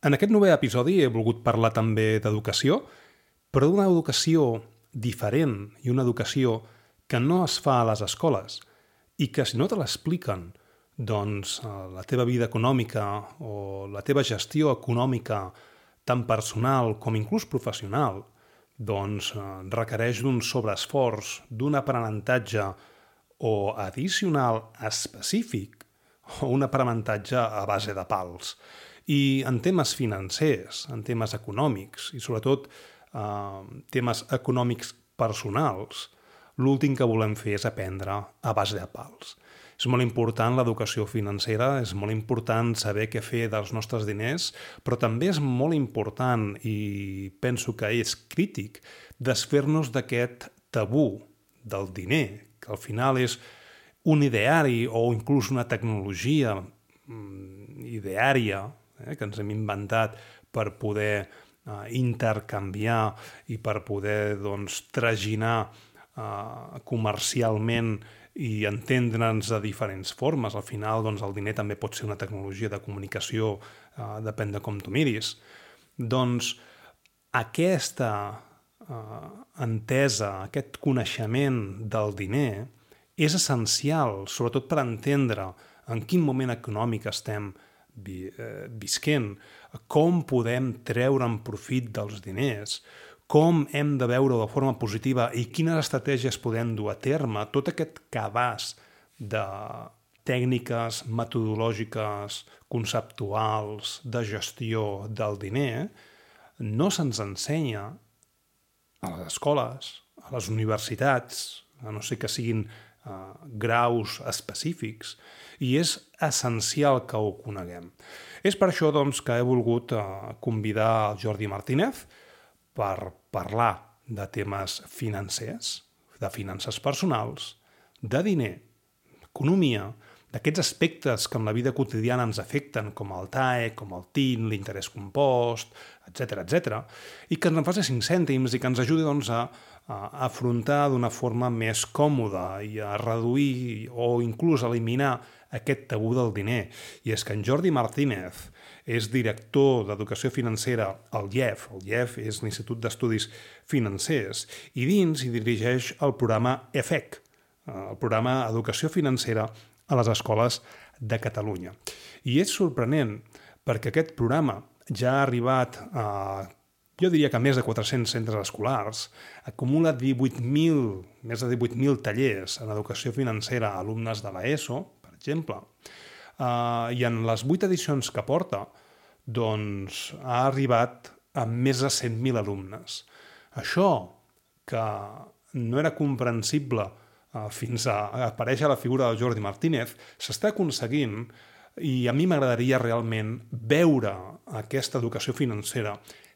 En aquest nou episodi he volgut parlar també d'educació, però d'una educació diferent i una educació que no es fa a les escoles i que si no te l'expliquen, doncs eh, la teva vida econòmica o la teva gestió econòmica tant personal com inclús professional, doncs eh, requereix d'un sobreesforç, d'un aprenentatge o addicional específic o un aprenentatge a base de pals. I en temes financers, en temes econòmics i sobretot eh, temes econòmics personals, l'últim que volem fer és aprendre a base de pals. És molt important l'educació financera, és molt important saber què fer dels nostres diners, però també és molt important, i penso que és crític, desfer-nos d'aquest tabú del diner, que al final és un ideari o inclús una tecnologia mm, ideària eh, que ens hem inventat per poder eh, intercanviar i per poder doncs, traginar eh, comercialment i entendre'ns de diferents formes. Al final, doncs, el diner també pot ser una tecnologia de comunicació, eh, depèn de com tu miris. Doncs aquesta eh, entesa, aquest coneixement del diner és essencial, sobretot per entendre en quin moment econòmic estem vi, eh, visquent, com podem treure en profit dels diners, com hem de veure de forma positiva i quines estratègies podem dur a terme, tot aquest cabàs de tècniques metodològiques, conceptuals, de gestió del diner, no se'ns ensenya a les escoles, a les universitats, a no sé que siguin uh, graus específics, i és essencial que ho coneguem. És per això doncs, que he volgut uh, convidar el Jordi Martínez, per parlar de temes financers, de finances personals, de diner, economia, d'aquests aspectes que en la vida quotidiana ens afecten, com el TAE, com el TIN, l'interès compost, etc etc, i que ens en faci 5 cèntims i que ens ajudi doncs, a, a afrontar d'una forma més còmoda i a reduir o inclús eliminar aquest tabú del diner. I és que en Jordi Martínez és director d'Educació Financera al IEF. El IEF és l'Institut d'Estudis Financers i dins hi dirigeix el programa EFEC, el programa Educació Financera a les escoles de Catalunya. I és sorprenent perquè aquest programa ja ha arribat a jo diria que més de 400 centres escolars, acumula 18.000, més de 18.000 tallers en educació financera a alumnes de l'ESO, per exemple, uh, i en les 8 edicions que porta, doncs ha arribat a més de 100.000 alumnes. Això, que no era comprensible uh, fins a, aparèixer la figura del Jordi Martínez, s'està aconseguint i a mi m'agradaria realment veure aquesta educació financera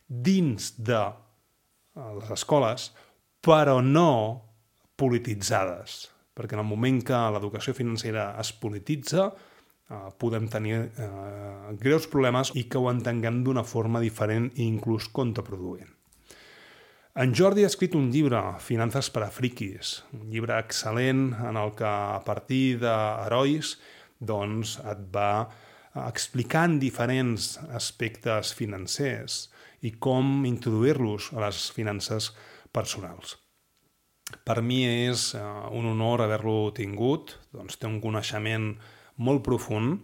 dins de les escoles, però no polititzades. Perquè en el moment que l'educació financera es polititza, eh, podem tenir eh, greus problemes i que ho entenguem d'una forma diferent i inclús contraproduent. En Jordi ha escrit un llibre, Finances per a friquis, un llibre excel·lent en el que a partir d'herois doncs, et va explicant diferents aspectes financers i com introduir-los a les finances personals. Per mi és eh, un honor haver-lo tingut, doncs té un coneixement molt profund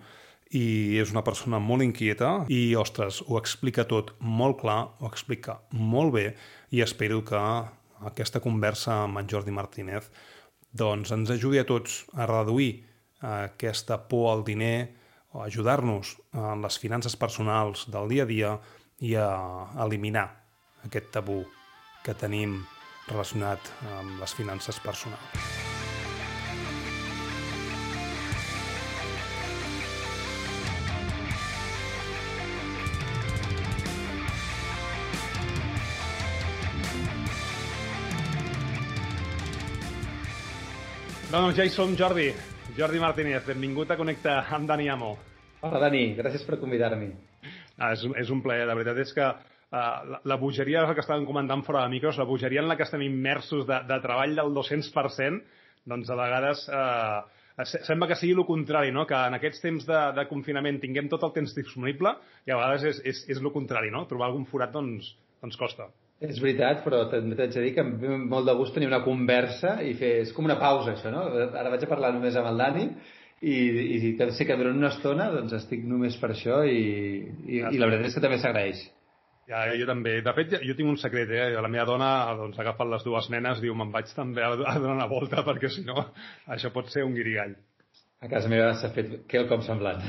i és una persona molt inquieta i, ostres, ho explica tot molt clar, ho explica molt bé i espero que aquesta conversa amb en Jordi Martínez doncs ens ajudi a tots a reduir aquesta por al diner o ajudar-nos en les finances personals del dia a dia i a eliminar aquest tabú que tenim relacionat amb les finances personals. Doncs ja hi som, Jordi. Jordi Martínez, benvingut a Connecta amb Dani Amo. Hola, Dani, gràcies per convidar-me. Ah, és, és un plaer, la veritat és que uh, la, la bogeria que estàvem comentant fora de micros, la bogeria en la que estem immersos de, de treball del 200%, doncs a vegades uh, sembla que sigui el contrari, no? que en aquests temps de, de confinament tinguem tot el temps disponible i a vegades és, és, és el contrari, no? trobar algun forat doncs, doncs costa. És veritat, però també t'haig de dir que em ve molt de gust tenir una conversa i fer... És com una pausa, això, no? Ara vaig a parlar només amb el Dani i, i sé que durant una estona doncs estic només per això i, i, i la veritat és que també s'agraeix. Ja, jo també. De fet, jo tinc un secret, eh? La meva dona doncs, ha agafat les dues nenes, diu, me'n vaig també a, a donar una volta perquè si no això pot ser un guirigall. A casa meva s'ha fet quelcom semblant.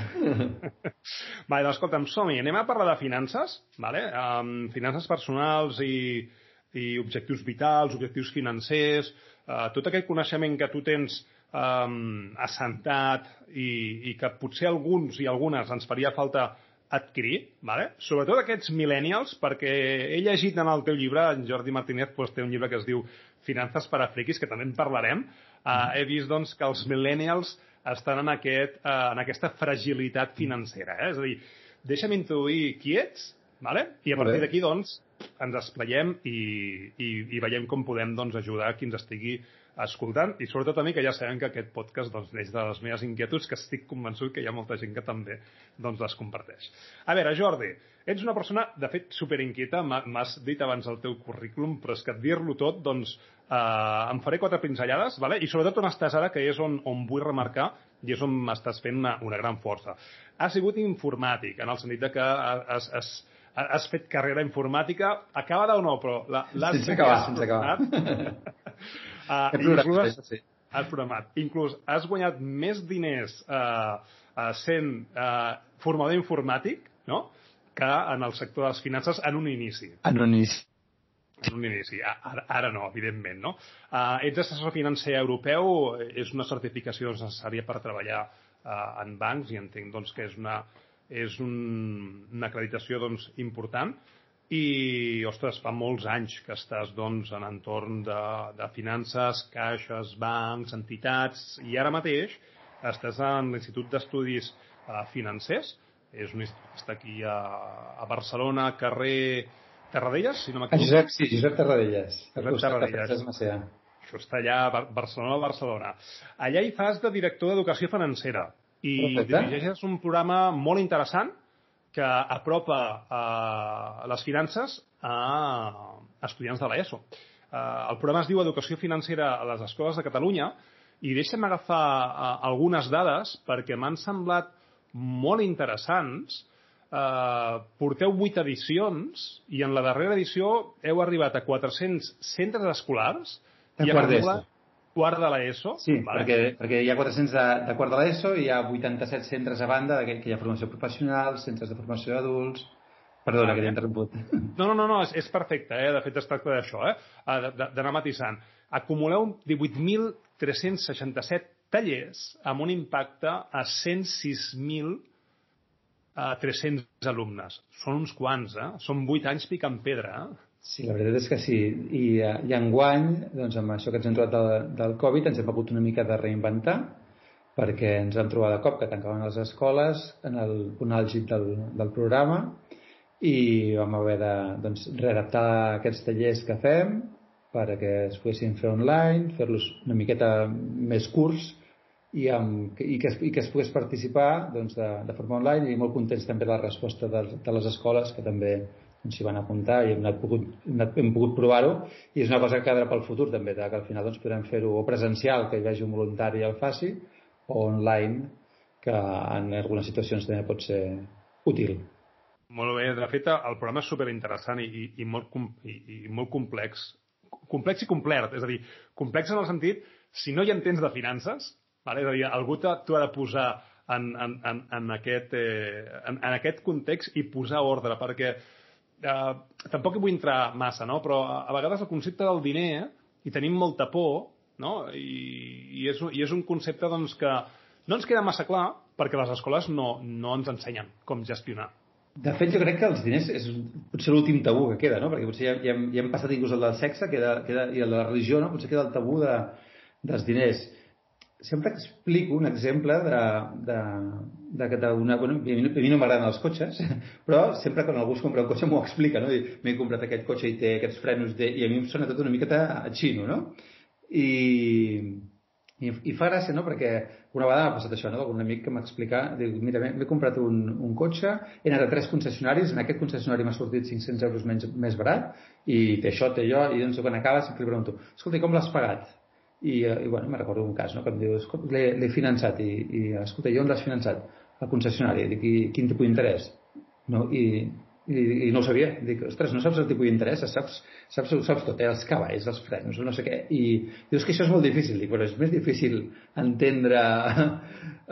vale, doncs escolta'm, som-hi. Anem a parlar de finances, vale? Um, finances personals i, i objectius vitals, objectius financers, uh, tot aquest coneixement que tu tens um, assentat i, i que potser alguns i algunes ens faria falta adquirir, vale? sobretot aquests millennials, perquè he llegit en el teu llibre, en Jordi Martínez pues, té un llibre que es diu Finances per a friquis, que també en parlarem. Uh, he vist doncs, que els millennials estan en, aquest, eh, en aquesta fragilitat financera. Eh? És a dir, deixa'm introduir qui ets, vale? i a partir d'aquí doncs, ens espleiem i, i, i veiem com podem doncs, ajudar qui ens estigui escoltant i sobretot a mi que ja sabem que aquest podcast doncs, neix de les meves inquietuds que estic convençut que hi ha molta gent que també doncs, les comparteix. A veure, Jordi, ets una persona, de fet, superinquieta, m'has dit abans el teu currículum, però és que dir-lo tot, doncs, eh, em faré quatre pinzellades, vale? i sobretot on estàs ara, que és on, on vull remarcar i és on m'estàs fent una, una gran força. Has sigut informàtic, en el sentit de que has, has, has fet carrera informàtica, acabada o no, però l'has sense acabar, sense acabar. Uh, inclús, has, sí. has programat. Inclús has guanyat més diners uh, uh, sent uh, formador informàtic no? que en el sector de les finances en un inici. En un inici. En un inici. Ara, ara no, evidentment. No? Uh, ets assessor financer europeu, és una certificació necessària per treballar uh, en bancs i entenc doncs, que és una, és un, una acreditació doncs, important i, ostres, fa molts anys que estàs doncs, en entorn de, de finances, caixes, bancs, entitats, i ara mateix estàs en l'Institut d'Estudis eh, Financers, és un institut que està aquí a, a Barcelona, carrer Terradellas, si no m'equivoco. Josep, sí, Josep Terradellas. Josep Terradellas. Això està allà Barcelona, Barcelona. Allà hi fas de director d'Educació Financera i Perfecte. dirigeixes un programa molt interessant que apropa eh, les finances a estudiants de l'ESO. Eh, el programa es diu Educació Financera a les Escoles de Catalunya i deixa'm agafar eh, algunes dades perquè m'han semblat molt interessants. Eh, porteu vuit edicions i en la darrera edició heu arribat a 400 centres escolars i acumulat quart de l'ESO. Sí, vale. perquè, perquè hi ha 400 de, de quart de l'ESO i hi ha 87 centres a banda, que, que hi ha formació professional, centres de formació d'adults... Perdona, que t'he interromput. No, no, no, no és, és perfecte, eh? de fet es tracta d'això, eh? d'anar matisant. Acumuleu 18.367 tallers amb un impacte a 106.000 300 alumnes. Són uns quants, eh? Són 8 anys picant pedra, eh? Sí, la veritat és que sí. I, eh, i enguany, doncs amb això que ens hem trobat del, del Covid, ens hem hagut una mica de reinventar perquè ens vam trobar de cop que tancaven les escoles en el punt àlgid del, del programa i vam haver de doncs, readaptar aquests tallers que fem perquè es poguessin fer online, fer-los una miqueta més curts i, amb, i, que, es, i que es pogués participar doncs, de, de forma online i molt contents també de la resposta de, de les escoles que també ens hi van apuntar i hem, anat pogut, hem, pogut provar-ho i és una cosa que quedarà pel futur també, que al final doncs, podrem fer-ho o presencial, que hi vegi un voluntari i el faci, o online, que en algunes situacions també pot ser útil. Molt bé, de fet el programa és superinteressant i, i, i, molt, i, i molt complex. Complex i complet, és a dir, complex en el sentit, si no hi entens de finances, vale? és a dir, algú t'ho ha de posar en, en, en, en, aquest, eh, en, en aquest context i posar ordre, perquè eh, tampoc hi vull entrar massa, no? però a, a vegades el concepte del diner eh, i tenim molta por no? I, i, és, i és un concepte doncs, que no ens queda massa clar perquè les escoles no, no ens ensenyen com gestionar. De fet, jo crec que els diners és potser l'últim tabú que queda, no? perquè potser ja, ja, hem, ja hem passat inclús el del sexe queda, queda, i el de la religió, no? potser queda el tabú de, dels diners sempre explico un exemple de, de, de, una, bueno, a mi, no m'agraden els cotxes, però sempre quan algú es compra un cotxe m'ho explica, no? M'he comprat aquest cotxe i té aquests frenos de... i a mi em sona tot una miqueta a xino, no? I, I, I fa gràcia, no?, perquè una vegada m'ha passat això, no?, un amic que m'explica, diu, mira, m'he comprat un, un cotxe, he anat a tres concessionaris, en aquest concessionari m'ha sortit 500 euros menys, més barat, i té això, té allò, i doncs quan acaba sempre li pregunto, escolta, com l'has pagat? I, eh, i bueno, me recordo un cas, no?, que em diu, l'he finançat, i, i escolta, i on l'has finançat? Al concessionari, dic, i quin tipus d'interès? No? I, i, i no ho sabia. Dic, ostres, no saps el tipus d'interès, saps, saps, saps tot, eh? els cavalls, els frenos, no sé què. I dius que això és molt difícil. Dic, però és més difícil entendre uh,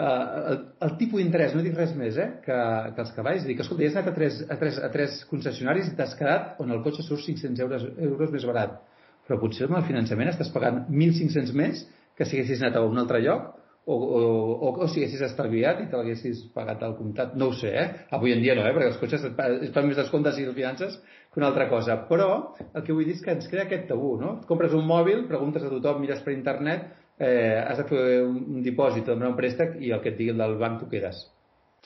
el, el tipus d'interès, no dic res més, eh? que, que els cavalls. Dic, escolta, ja has anat a tres, a tres, a tres concessionaris i t'has quedat on el cotxe surt 500 euros, euros més barat. Però potser amb el finançament estàs pagant 1.500 més que si haguessis anat a un altre lloc o, o, o, o si haguessis estalviat i te l'haguessis pagat al comptat. No ho sé, eh? Avui en dia no, eh? Perquè els cotxes es fan més descomptes i finances que una altra cosa. Però el que vull dir és que ens crea aquest tabú, no? Et compres un mòbil, preguntes a tothom, mires per internet, eh, has de fer un, un dipòsit o demanar un préstec i el que et digui el del banc tu quedes.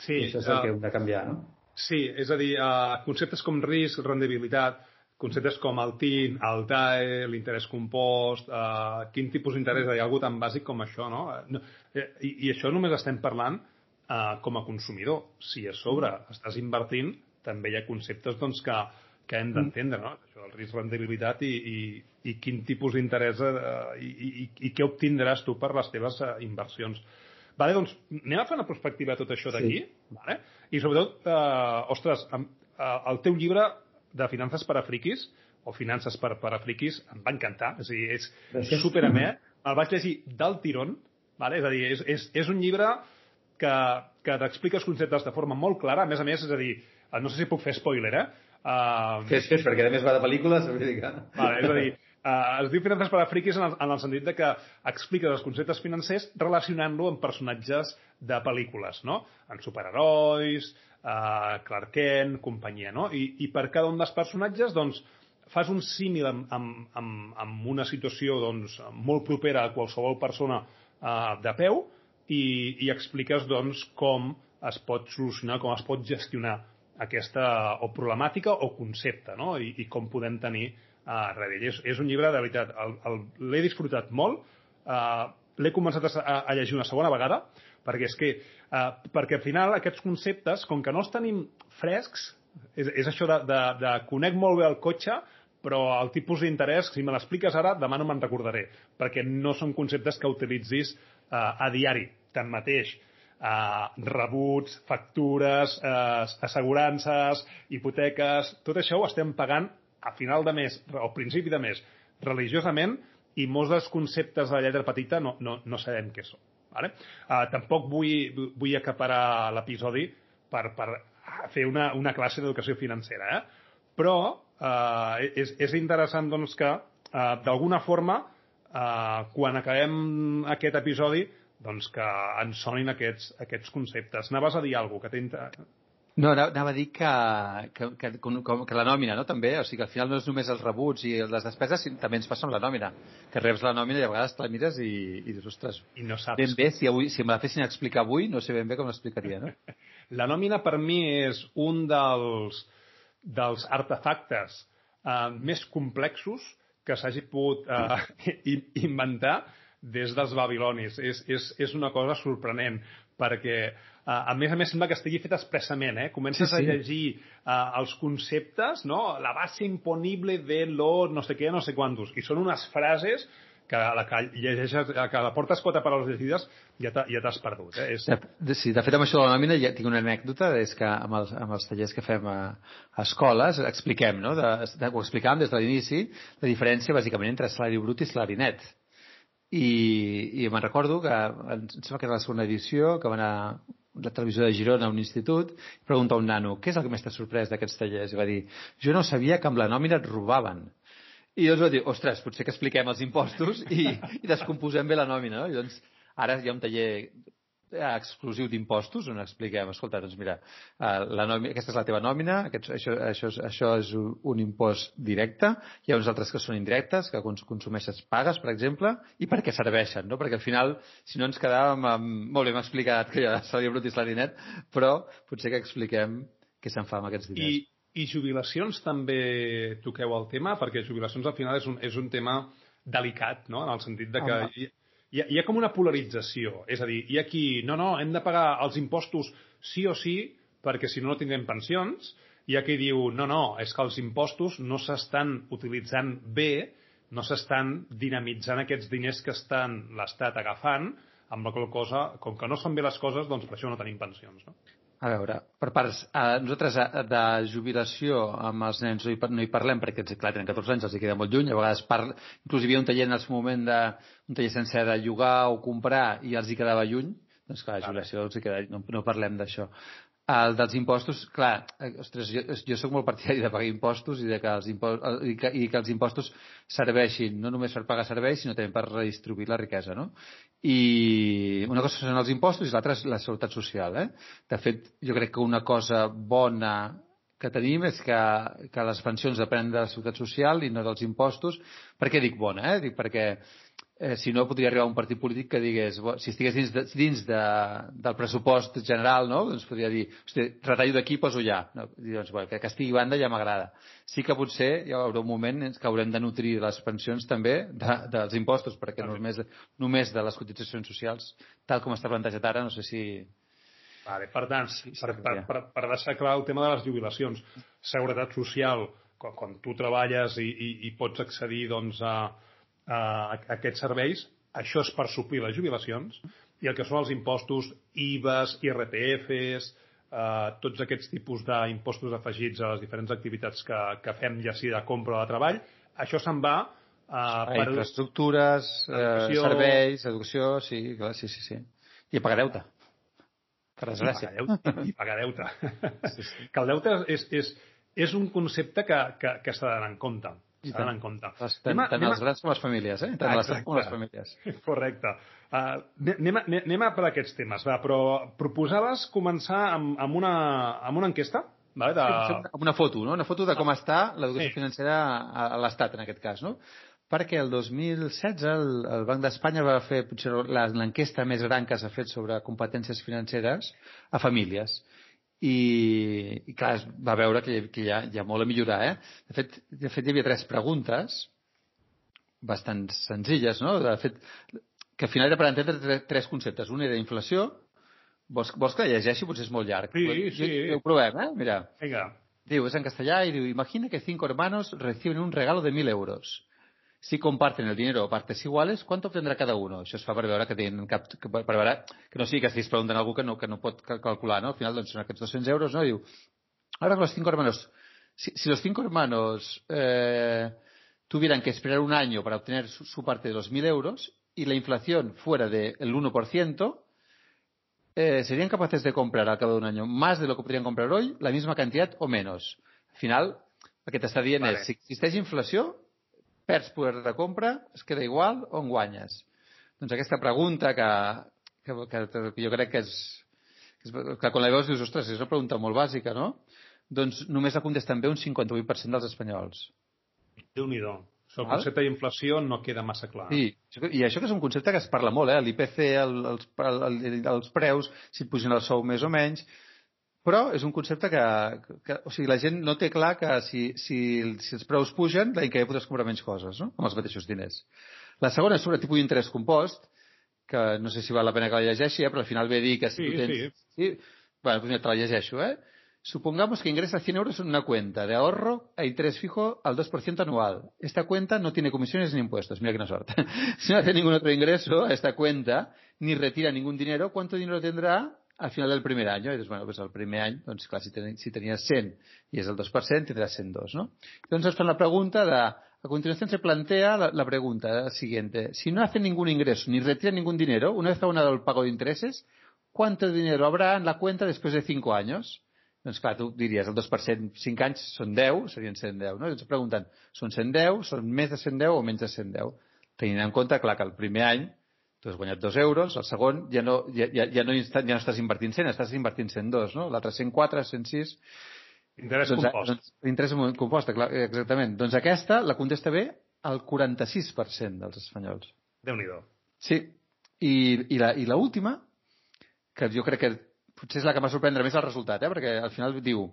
Sí, I això és el uh, que hem de canviar, no? Sí, és a dir, uh, conceptes com risc, rendibilitat, conceptes com el TIN, el TAE, l'interès compost, eh, quin tipus d'interès hi ha algú tan bàsic com això, no? no eh, i, I això només estem parlant eh, com a consumidor. Si a sobre estàs invertint, també hi ha conceptes doncs, que, que hem d'entendre, no? Això, el risc rendibilitat i, i, i quin tipus d'interès eh, i, i, i què obtindràs tu per les teves eh, inversions. Vale, doncs anem a fer una perspectiva de tot això d'aquí, sí. vale? i sobretot, eh, ostres, amb, eh, el teu llibre de Finances per a Friquis, o Finances per, per a Friquis, em va encantar. És a dir, és Gràcies. El vaig llegir del tirón, vale? és a dir, és, és, és un llibre que, que t'explica els conceptes de forma molt clara. A més a més, és a dir, no sé si puc fer spoiler, eh? Uh... Fes, fes, perquè a més va de pel·lícules. Vale, és a dir, uh, es diu Finances per a Friquis en el, en el sentit de que explica els conceptes financers relacionant-lo amb personatges de pel·lícules, no? En superherois, uh, Clark Kent, companyia, no? I, I per cada un dels personatges, doncs, fas un símil amb, amb, amb, amb una situació doncs, molt propera a qualsevol persona uh, de peu i, i expliques doncs, com es pot solucionar, com es pot gestionar aquesta o problemàtica o concepte, no? I, i com podem tenir uh, darrere. És, és un llibre, de veritat, l'he disfrutat molt, uh, l'he començat a, a llegir una segona vegada, perquè és que, uh, perquè al final aquests conceptes, com que no els tenim frescs, és, és això de, de, de conec molt bé el cotxe, però el tipus d'interès, si me l'expliques ara, demà no me'n recordaré, perquè no són conceptes que utilitzis uh, a diari. Tanmateix, uh, rebuts, factures, uh, assegurances, hipoteques, tot això ho estem pagant a final de mes o principi de mes religiosament i molts dels conceptes de la lletra petita no, no, no sabem què són. Vale? Uh, tampoc vull, vull acaparar l'episodi per, per fer una, una classe d'educació financera, eh? però uh, és, és interessant doncs, que uh, d'alguna forma uh, quan acabem aquest episodi doncs que ens sonin aquests, aquests conceptes. Anaves a dir alguna cosa que no, anava a dir que, que, que, que, que la nòmina, no, també, o sigui que al final no és només els rebuts i les despeses, sinó també ens passa amb la nòmina, que reps la nòmina i a vegades te la mires i, i dius, ostres, I no saps. ben bé, si, avui, si me la fessin explicar avui, no sé ben bé com l'explicaria, no? La nòmina per mi és un dels, dels artefactes uh, més complexos que s'hagi pogut uh, inventar des dels babilonis. És, és, és una cosa sorprenent, perquè a més a més, sembla que estigui fet expressament, eh? Comences sí, sí. a llegir uh, els conceptes, no? La base imponible de lo no sé què, no sé quantos. I són unes frases que a la que llegeixes, que la portes quatre paraules llegides ja t'has ja perdut. Eh? És... De, sí, de fet, amb això de la nòmina ja tinc una anècdota, és que amb els, amb els tallers que fem a, a escoles expliquem, no? De, de, ho explicàvem des de l'inici, la diferència bàsicament entre salari brut i salari net. I, i me'n recordo que, em sembla que era la segona edició, que va anar la televisió de Girona, un institut, i pregunta a un nano, què és el que més t'ha sorprès d'aquests tallers? I va dir, jo no sabia que amb la nòmina et robaven. I llavors va dir, ostres, potser que expliquem els impostos i, i descomposem bé la nòmina, no? I doncs ara hi ha un taller exclusiu d'impostos on expliquem, escolta, doncs mira, eh, la nòmina, aquesta és la teva nòmina, aquest, això, això, és, això és un impost directe, hi ha uns altres que són indirectes, que consumeixes pagues, per exemple, i per què serveixen, no? Perquè al final, si no ens quedàvem amb... Molt bé, m'ha explicat que hi ha salari brut i salari net, però potser que expliquem què se'n fa amb aquests diners. I, I jubilacions també toqueu el tema, perquè jubilacions al final és un, és un tema delicat, no? en el sentit de que hi, hi ha, hi ha com una polarització. És a dir, hi ha qui, no, no, hem de pagar els impostos sí o sí perquè si no no tindrem pensions. Hi ha qui diu, no, no, és que els impostos no s'estan utilitzant bé, no s'estan dinamitzant aquests diners que estan l'Estat agafant, amb la qual cosa, com que no fan bé les coses, doncs per això no tenim pensions. No? A veure, per parts, eh, nosaltres eh, de jubilació amb els nens no hi, no hi parlem perquè, clar, tenen 14 anys, els hi queda molt lluny, a vegades parla, inclús hi havia un taller en el seu moment de, un taller sencer de llogar o comprar i els hi quedava lluny, doncs clar, la jubilació els hi queda, no, no parlem d'això. El dels impostos, clar, eh, ostres, jo, jo sóc molt partidari de pagar impostos i, de que els impostos, i, que, i que els impostos serveixin no només per pagar serveis, sinó també per redistribuir la riquesa, no? I una cosa són els impostos i l'altra és la seguretat social, eh? De fet, jo crec que una cosa bona que tenim és que, que les pensions depenen de la seguretat social i no dels impostos. Per què dic bona? Eh? Dic perquè eh, si no podria arribar un partit polític que digués, si estigués dins, de, dins de, del pressupost general, no? doncs podria dir, retallo d'aquí, poso ja. No? I doncs, bueno, que, que estigui banda ja m'agrada. Sí que potser hi haurà un moment en què haurem de nutrir les pensions també de, dels impostos, perquè no només, només de les cotitzacions socials, tal com està plantejat ara, no sé si... Vale, per tant, per, per, per, per deixar clar el tema de les jubilacions, seguretat social, quan, quan tu treballes i, i, i pots accedir doncs, a, a aquests serveis, això és per suplir les jubilacions, i el que són els impostos, IVAs, IRPFs, eh, tots aquests tipus d'impostos afegits a les diferents activitats que, que fem, ja sigui de compra o de treball, això se'n va eh, per... Infraestructures, eh, serveis, educació, sí, clar, sí, sí, sí. I pagar deute. Per desgràcia. I pagar deute. I pagar deute. Sí, sí. Que el deute és, és, és un concepte que, que, que s'ha d'anar en compte. I tant, en compte. Tant, tant, tant els grans com les famílies, eh? Tant les com les famílies. Correcte. Uh, anem, a, anem a per aquests temes, va, però proposaves començar amb, amb, una, amb una enquesta? Vale, de... Amb una foto, no? Una foto de com està l'educació sí. financera a, a l'Estat, en aquest cas, no? Perquè el 2016 el, el Banc d'Espanya va fer potser l'enquesta més gran que s'ha fet sobre competències financeres a famílies i, i clar, es va veure que, que hi, ha, hi ha molt a millorar. Eh? De, fet, de fet, hi havia tres preguntes bastant senzilles, no? De fet, que al final era per entendre tres, conceptes. Un era inflació, vols, vols que la llegeixi? Potser és molt llarg. Sí, sí. Ho provem, eh? Mira. Vinga. Diu, és en castellà i diu, imagina que cinco hermanos reciben un regalo de mil euros. Si comparten el dinero a partes iguales, ¿cuánto obtendrá cada uno? Això es fa per veure que tenen cap, que, per veure, que no sigui que estiguis preguntant a algú que no, que no pot calcular, ¿no? Al final, doncs, són aquests 200 euros, ¿no? Diu, ahora los cinco hermanos, si, si los cinco hermanos eh, tuvieran que esperar un año para obtener su, su parte de los 1.000 euros y la inflación fuera del 1%, eh, ¿serían capaces de comprar al cabo de un año más de lo que podrían comprar hoy, la misma cantidad o menos? Al final, el que t'està dient vale. és, si existeix inflació, perds poder de compra, es queda igual o en guanyes? Doncs aquesta pregunta que, que, que, que jo crec que és, que, és, que quan la veus dius, ostres, és una pregunta molt bàsica, no? Doncs només la contesten bé un 58% dels espanyols. déu nhi el concepte d'inflació no queda massa clar. Sí, i això que és un concepte que es parla molt, eh? l'IPC, el, els, el, els preus, si pugen el sou més o menys, però és un concepte que, que o sigui, la gent no té clar que si, si, si els preus pugen, l'any que ve podràs comprar menys coses, no? amb els mateixos diners. La segona és sobre tipus d'interès compost, que no sé si val la pena que la llegeixi, eh, però al final ve a dir que si sí, tu tens... Sí. sí? Bueno, pues mira, te la llegeixo, ¿eh? Supongamos que ingresa 100 euros en una cuenta de ahorro a interés fijo al 2% anual. Esta cuenta no tiene comisiones ni impuestos. Mira que no suerte. si no hace ningún otro ingreso a esta cuenta, ni retira ningún dinero, ¿cuánto dinero tendrá al final del primer any. I dius, bueno, pues el primer any, doncs clar, si, ten, si tenies 100 i és el 2%, tindràs 102, ¿no? Entonces ens fan la pregunta de, a continuación se plantea la, la pregunta siguiente. Si no hace ningún ingreso ni retira ningún dinero, una vez abonado el pago de intereses, ¿cuánto dinero habrá en la cuenta después de 5 años? Doncs clar, tu diries el 2%, 5 anys són 10, serien 110, no? I ens pregunten, són 110, són més de 110 o menys de 110? Tenint en compte, clar, que el primer any tu has guanyat dos euros, el segon ja no, ja, ja, ja no, ja no estàs invertint 100, estàs invertint 102, no? L'altre 104, 106... Interès doncs, compost. Doncs, interès compost, clar, exactament. Doncs aquesta la contesta bé el 46% dels espanyols. déu nhi Sí. I, i, la, i la última, que jo crec que potser és la que m'ha sorprendre més el resultat, eh? perquè al final diu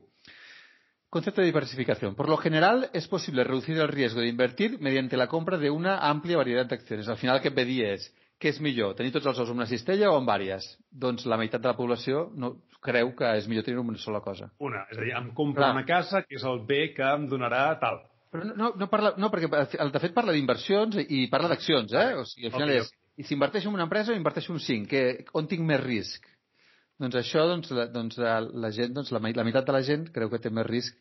Concepto de diversificación. Por lo general, es posible reducir el riesgo de invertir mediante la compra de una amplia variedad de acciones. Al final, el que et ve dir és què és millor, tenir tots els ous en una cistella o en vàries? Doncs la meitat de la població no, creu que és millor tenir una sola cosa. Una, és a dir, em compro Clar. una casa que és el bé que em donarà tal. Però no, no, no, parla, no perquè de fet parla d'inversions i parla d'accions, eh? O sigui, al final Ok, és, i si inverteixo en una empresa o inverteixo en cinc, que, on tinc més risc? Doncs això, doncs, la, doncs, la, la gent, doncs, la, la meitat de la gent creu que té més risc.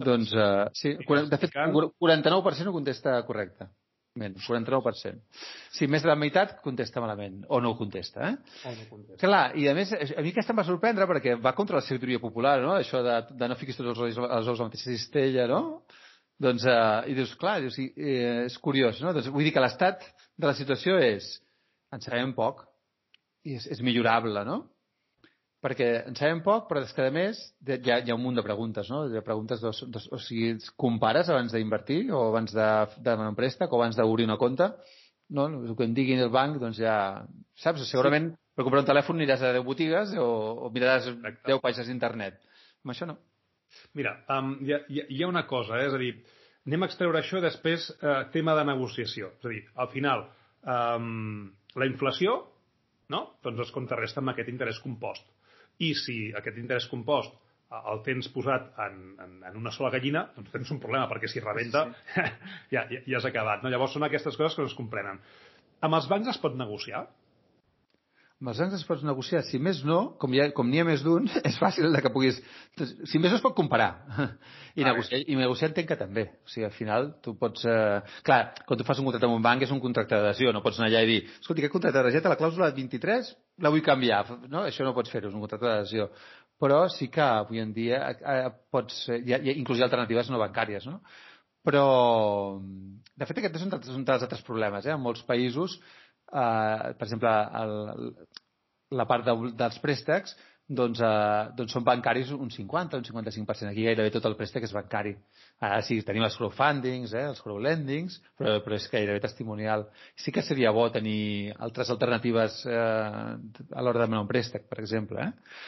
Doncs, uh, sí, de fet, Explicant. 49% ho contesta correcte. Ben, 49%. Sí, més de la meitat contesta malament, o no ho contesta, eh? O no contesta. Clar, i a més, a mi aquesta em va sorprendre perquè va contra la sabidoria popular, no? Això de, de no fiquis tots els ous, els ous a la mateixa cistella, no? Doncs, eh, i dius, clar, dius, eh, és curiós, no? Doncs vull dir que l'estat de la situació és, en sabem poc, i és, és millorable, no? Perquè en sabem poc, però és que, a més, de- hi ha, hi ha un munt de preguntes, no? Hi ha preguntes, de, de, o sigui, compares abans d'invertir, o abans de demanar un préstec, o abans d'obrir una compte? No, el que em diguin el banc, doncs ja... Saps? Segurament per comprar un telèfon aniràs a 10 botigues o, o miraràs Exacte. 10 pàgines d'internet. Amb això no. Mira, um, hi, ha, hi ha- una cosa, eh? és a dir, anem a extreure això després eh, tema de negociació. És a dir, al final, um, la inflació no? doncs es contrarresta amb aquest interès compost. I si aquest interès compost eh, el tens posat en, en, en una sola gallina, doncs tens un problema, perquè si rebenta sí. ja, ja, ja has acabat. No? Llavors són aquestes coses que no es comprenen. Amb els bancs es pot negociar? Amb els bancs es pots negociar. Si més no, com n'hi ha, com n'hi ha més d'un, és fàcil de que puguis... Si més no es pot comparar. I, Vale. negociar, I negociar entenc que també. O sigui, al final, tu pots... Eh... Clar, quan tu fas un contracte amb un banc és un contracte d'adhesió. No pots anar allà i dir, escolti, aquest contracte d'adhesió, la clàusula 23, la vull canviar. No? Això no pots fer-ho, és un contracte d'adhesió. Però sí que avui en dia eh, pots... Hi ha, hi ha, inclús hi ha alternatives no bancàries, no? Però, de fet, aquest és un dels altres problemes. Eh? En molts països, eh, per exemple, el, la part de, dels préstecs doncs, eh, doncs són bancaris un 50, un 55%. Aquí gairebé tot el préstec és bancari. Ara sí, tenim els crowdfundings, eh, els crowdlendings, però, però és gairebé testimonial. Sí que seria bo tenir altres alternatives eh, a l'hora de demanar un préstec, per exemple. Eh?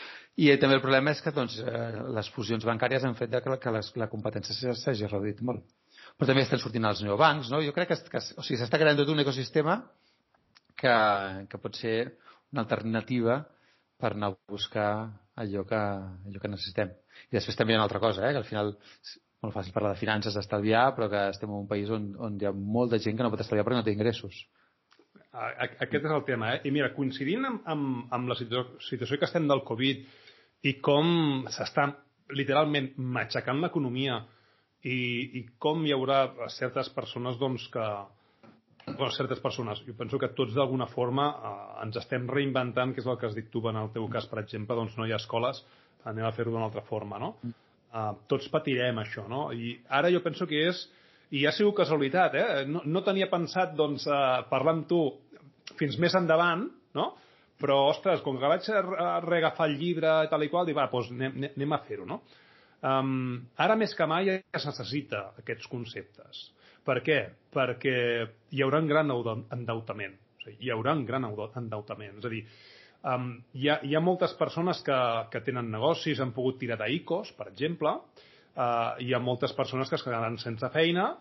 I eh, també el problema és que doncs, eh, les fusions bancàries han fet que, que les, la competència s'hagi reduït molt. Però també estan sortint els neobancs, no? Jo crec que, que o sigui, s'està creant tot un ecosistema que, que pot ser una alternativa per anar a buscar allò que, allò que necessitem. I després també hi ha una altra cosa, eh? que al final és molt fàcil parlar de finances, d'estalviar, però que estem en un país on, on hi ha molta gent que no pot estalviar perquè no té ingressos. Aquest és el tema, eh? I mira, coincidint amb, amb, amb la situ situació que estem del Covid i com s'està literalment matxacant l'economia i, i com hi haurà certes persones doncs, que... Bueno, certes persones. Jo penso que tots d'alguna forma eh, ens estem reinventant, que és el que has dit tu en el teu cas, per exemple, doncs no hi ha escoles, anem a fer-ho d'una altra forma, no? Uh, tots patirem això, no? I ara jo penso que és i ha sigut casualitat, eh? No, no tenia pensat doncs, uh, parlar amb tu fins més endavant, no? Però, ostres, com que vaig a reagafar el llibre i tal i qual, dic, va, doncs anem, anem- anem a fer-ho, no? Um, ara més que mai es necessita aquests conceptes. Per què? Perquè hi haurà un gran endeu- endeutament. O sigui, hi haurà un gran endeu- endeutament. És a dir, um, hi, ha, hi ha moltes persones que, que tenen negocis, han pogut tirar d'ICOs, per exemple, uh, hi ha moltes persones que es quedaran sense feina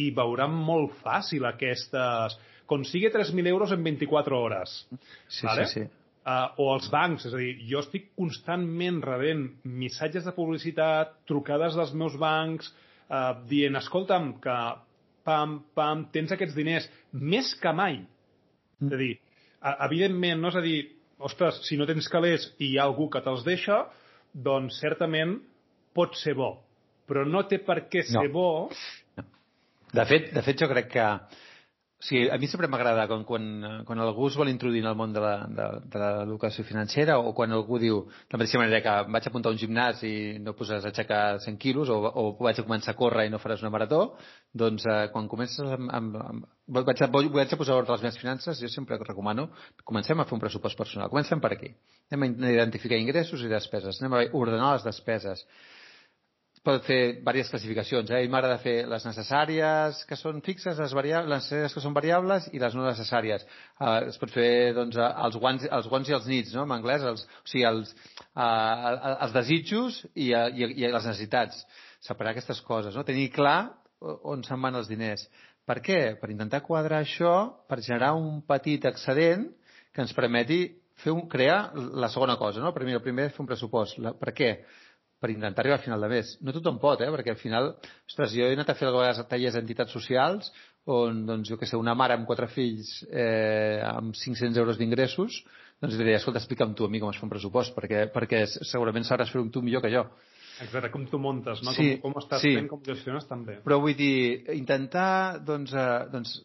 i veuran molt fàcil aquestes... Consigue 3.000 euros en 24 hores. Sí, Vale? sí, sí. Uh, o els bancs, és a dir, jo estic constantment rebent missatges de publicitat, trucades dels meus bancs, uh, dient, escolta'm, que pam, pam, tens aquests diners, més que mai. És a dir, a- evidentment, no és a dir, ostres, si no tens calés i hi ha algú que te'ls deixa, doncs certament pot ser bo. Però no té per què ser No. bo De fet, de fet, jo crec que... Sigui, a mi sempre m'agrada quan, quan, quan algú es vol introduir en el món de l'educació financera o quan algú diu, de la mateixa manera que vaig apuntar a un gimnàs i no poses a aixecar 100 quilos o, o vaig a començar a córrer i no faràs una marató, doncs eh, quan comences amb, amb, amb, vaig, a, vaig a posar ordre a les meves finances, jo sempre recomano, comencem a fer un pressupost personal. Comencem per aquí. Anem a identificar ingressos i despeses. Anem a ordenar les despeses pot fer diverses classificacions. Eh? A mi m'agrada fer les necessàries que són fixes, les, variables, les necessàries que són variables i les no necessàries. Uh, es pot fer doncs, eh, els, guants, els guants i els nits, no? en anglès, els, o sigui, els, uh, els desitjos i, uh, i, i les necessitats. Separar aquestes coses, no? tenir clar on se'n van els diners. Per què? Per intentar quadrar això, per generar un petit excedent que ens permeti fer un, crear la segona cosa, no? Primer, el primer fer un pressupost. La, per què? Per intentar arribar al final de mes. No tothom pot, eh? Perquè al final, ostres, jo he anat a fer a vegades tallers d'entitats socials on, doncs, jo que sé, una mare amb quatre fills eh, amb 500 euros d'ingressos, doncs diria, escolta, explica'm tu a mi com es fa un pressupost, perquè, perquè segurament sabràs fer-ho tu millor que jo. Exacte, com tu muntes, no? Sí, com, com estàs sí. fent, com gestiones també. Però vull dir, intentar, doncs, eh, doncs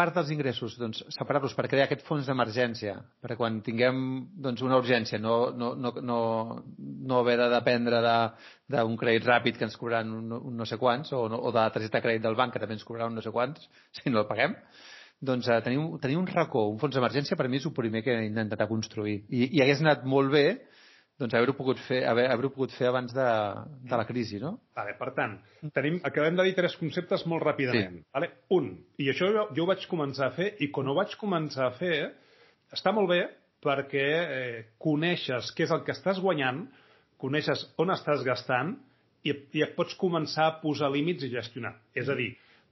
part dels ingressos, doncs, separar-los per crear aquest fons d'emergència, perquè quan tinguem doncs, una urgència no, no, no, no, no haver de dependre d'un de, crèdit ràpid que ens cobraran un, un no sé quants, o, no, o de la targeta de crèdit del banc que també ens cobraran un no sé quants, si no el paguem, doncs eh, tenir, un, tenir un racó, un fons d'emergència, per mi és el primer que he intentat construir. I, i hagués anat molt bé doncs haver-ho pogut fer, haver, haver pogut fer abans de, de la crisi, no? Vale, per tant, tenim, acabem de dir tres conceptes molt ràpidament. Sí. Vale? Un, i això jo, jo ho vaig començar a fer, i quan ho vaig començar a fer, està molt bé perquè eh, coneixes què és el que estàs guanyant, coneixes on estàs gastant, i, i et pots començar a posar límits i gestionar. És a dir,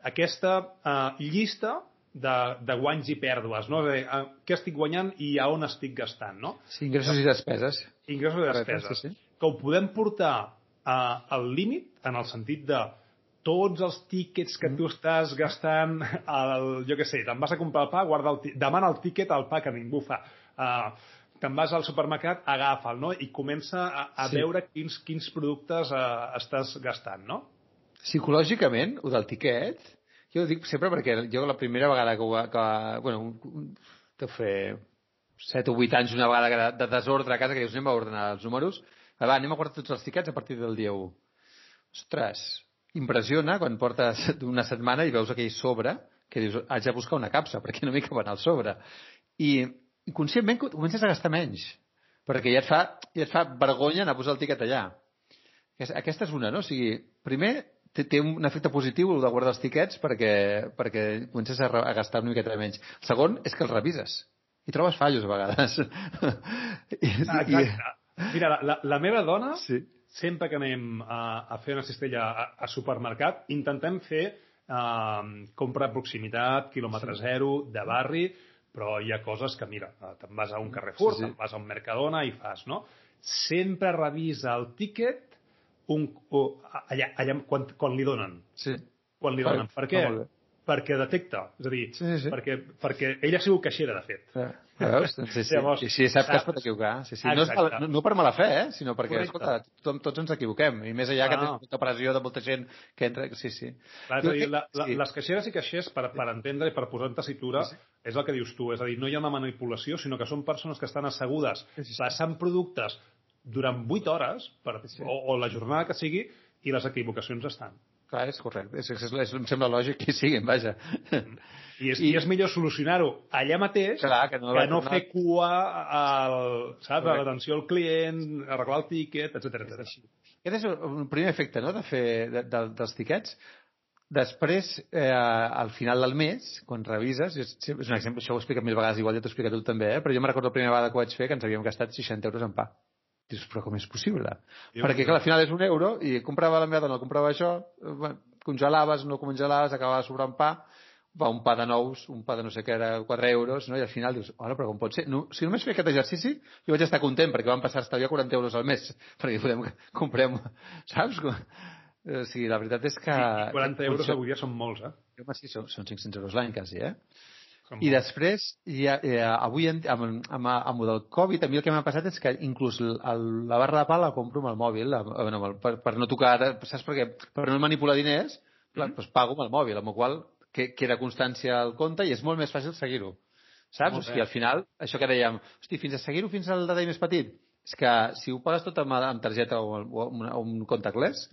aquesta eh, llista de, de guanys i pèrdues, no? De, a, què estic guanyant i a on estic gastant, no? Sí, ingressos i despeses. Ingressos i despeses. Sí, sí. Que ho podem portar a, al límit, en el sentit de tots els tíquets que tu estàs gastant, el, jo què sé, te'n vas a comprar el pa, guarda el, demana el tíquet al pa que ningú fa. Uh, te'n vas al supermercat, agafa'l, no? I comença a, a Sí. veure quins, quins productes uh, estàs gastant, no? Psicològicament, o del tiquet, jo ho dic sempre perquè jo la primera vegada que, ho, que bueno, deu fer 7 o 8 anys una vegada de, de desordre a casa que dius anem a ordenar els números va, anem a guardar tots els tiquets a partir del dia 1 ostres, impressiona quan portes una setmana i veus aquell sobre que dius, haig de buscar una capsa perquè no m'hi caben al sobre i inconscientment comences a gastar menys perquè ja et fa, ja et fa vergonya anar a posar el tiquet allà. Aquesta és una, no? O sigui, primer té, té un efecte positiu el de guardar els tiquets perquè, perquè comences a, a gastar una miqueta menys. El segon és que els revises i trobes fallos a vegades. I, Exacte. Mira, la, la, la meva dona, Sí. sempre que anem a, a fer una cistella a, a supermercat, intentem fer eh, compra de proximitat, quilòmetre sí. zero, de barri, però hi ha coses que, mira, eh, te'n vas a un Carrefour, Sí, sí. te'n vas a un Mercadona i fas, no? Sempre revisa el tíquet un, o, allà, allà quan, quan li donen. sí. Quan li donen. Per fa què? Perquè detecta. És a dir, Sí, sí, sí. Perquè, perquè ella ha sigut caixera, de fet. Ja, veus? Sí, sí. Llavors, I sí, sap que es pot equivocar. Sí, sí. No, és no, no per mala fe, eh? sinó perquè, Correcte. escolta, tothom, tots ens equivoquem. I més allà que Ah. tens molta pressió de molta gent que entra... Sí, sí. Clar, és Jo a dir, la, la, sí. les caixeres i caixers, per, per entendre i per posar en tessitura, Sí, és el que dius tu. És a dir, no hi ha una manipulació, sinó que són persones que estan assegudes Sí, sí, sí. passant productes durant 8 hores, per, Sí. o, o la jornada que sigui, i les equivocacions estan. Clar, és correcte. És, és, és, em sembla lògic que hi siguin, vaja. I és, I- I, és millor solucionar-ho allà mateix Clar, que no- que no fer cua al, saps, a l'atenció al client, arreglar el tíquet, etc etc. Aquest és un primer efecte no, de fer de, de, dels tiquets. Després, eh, al final del mes, quan revises, és, és un exemple, això ho he explicat mil vegades, igual ja t'ho he explicat tu també, eh? però jo me recordo la primera vegada que ho vaig fer que ens havíem gastat 60 euros en pa. Dius, però com és possible? Jo Perquè, clar, al final és un euro i comprava la meva dona, comprava això, bueno, congelaves, no congelaves, acabava sobrant pa, va un pa de nous, un pa de no sé què era 4 euros, no? i al final dius, hola, però com pot ser? No, si només feia aquest exercici, jo vaig estar content perquè van passar a estalviar 40 euros al mes, perquè podem, comprem, saps? O sigui, la veritat és que... I 40 que euros funciona. avui dia són molts, eh? Home, sí, són, són 500 euros l'any, quasi, eh? Són I després, ja, eh, avui, en, amb, amb, amb el Covid, a mi el que m'ha passat és que inclús el, el, la barra de pa la compro amb el mòbil, amb, amb el, per, per no tocar, saps per què? Per no manipular diners, clar, doncs pago amb el mòbil, amb el qual que, queda constància al compte i és molt més fàcil seguir-ho. Saps? Molt O sigui, al final, això que dèiem, hosti, fins a seguir-ho fins al detall més petit, és que si ho pagues tot amb, amb targeta o, o, amb, una- o amb contactless,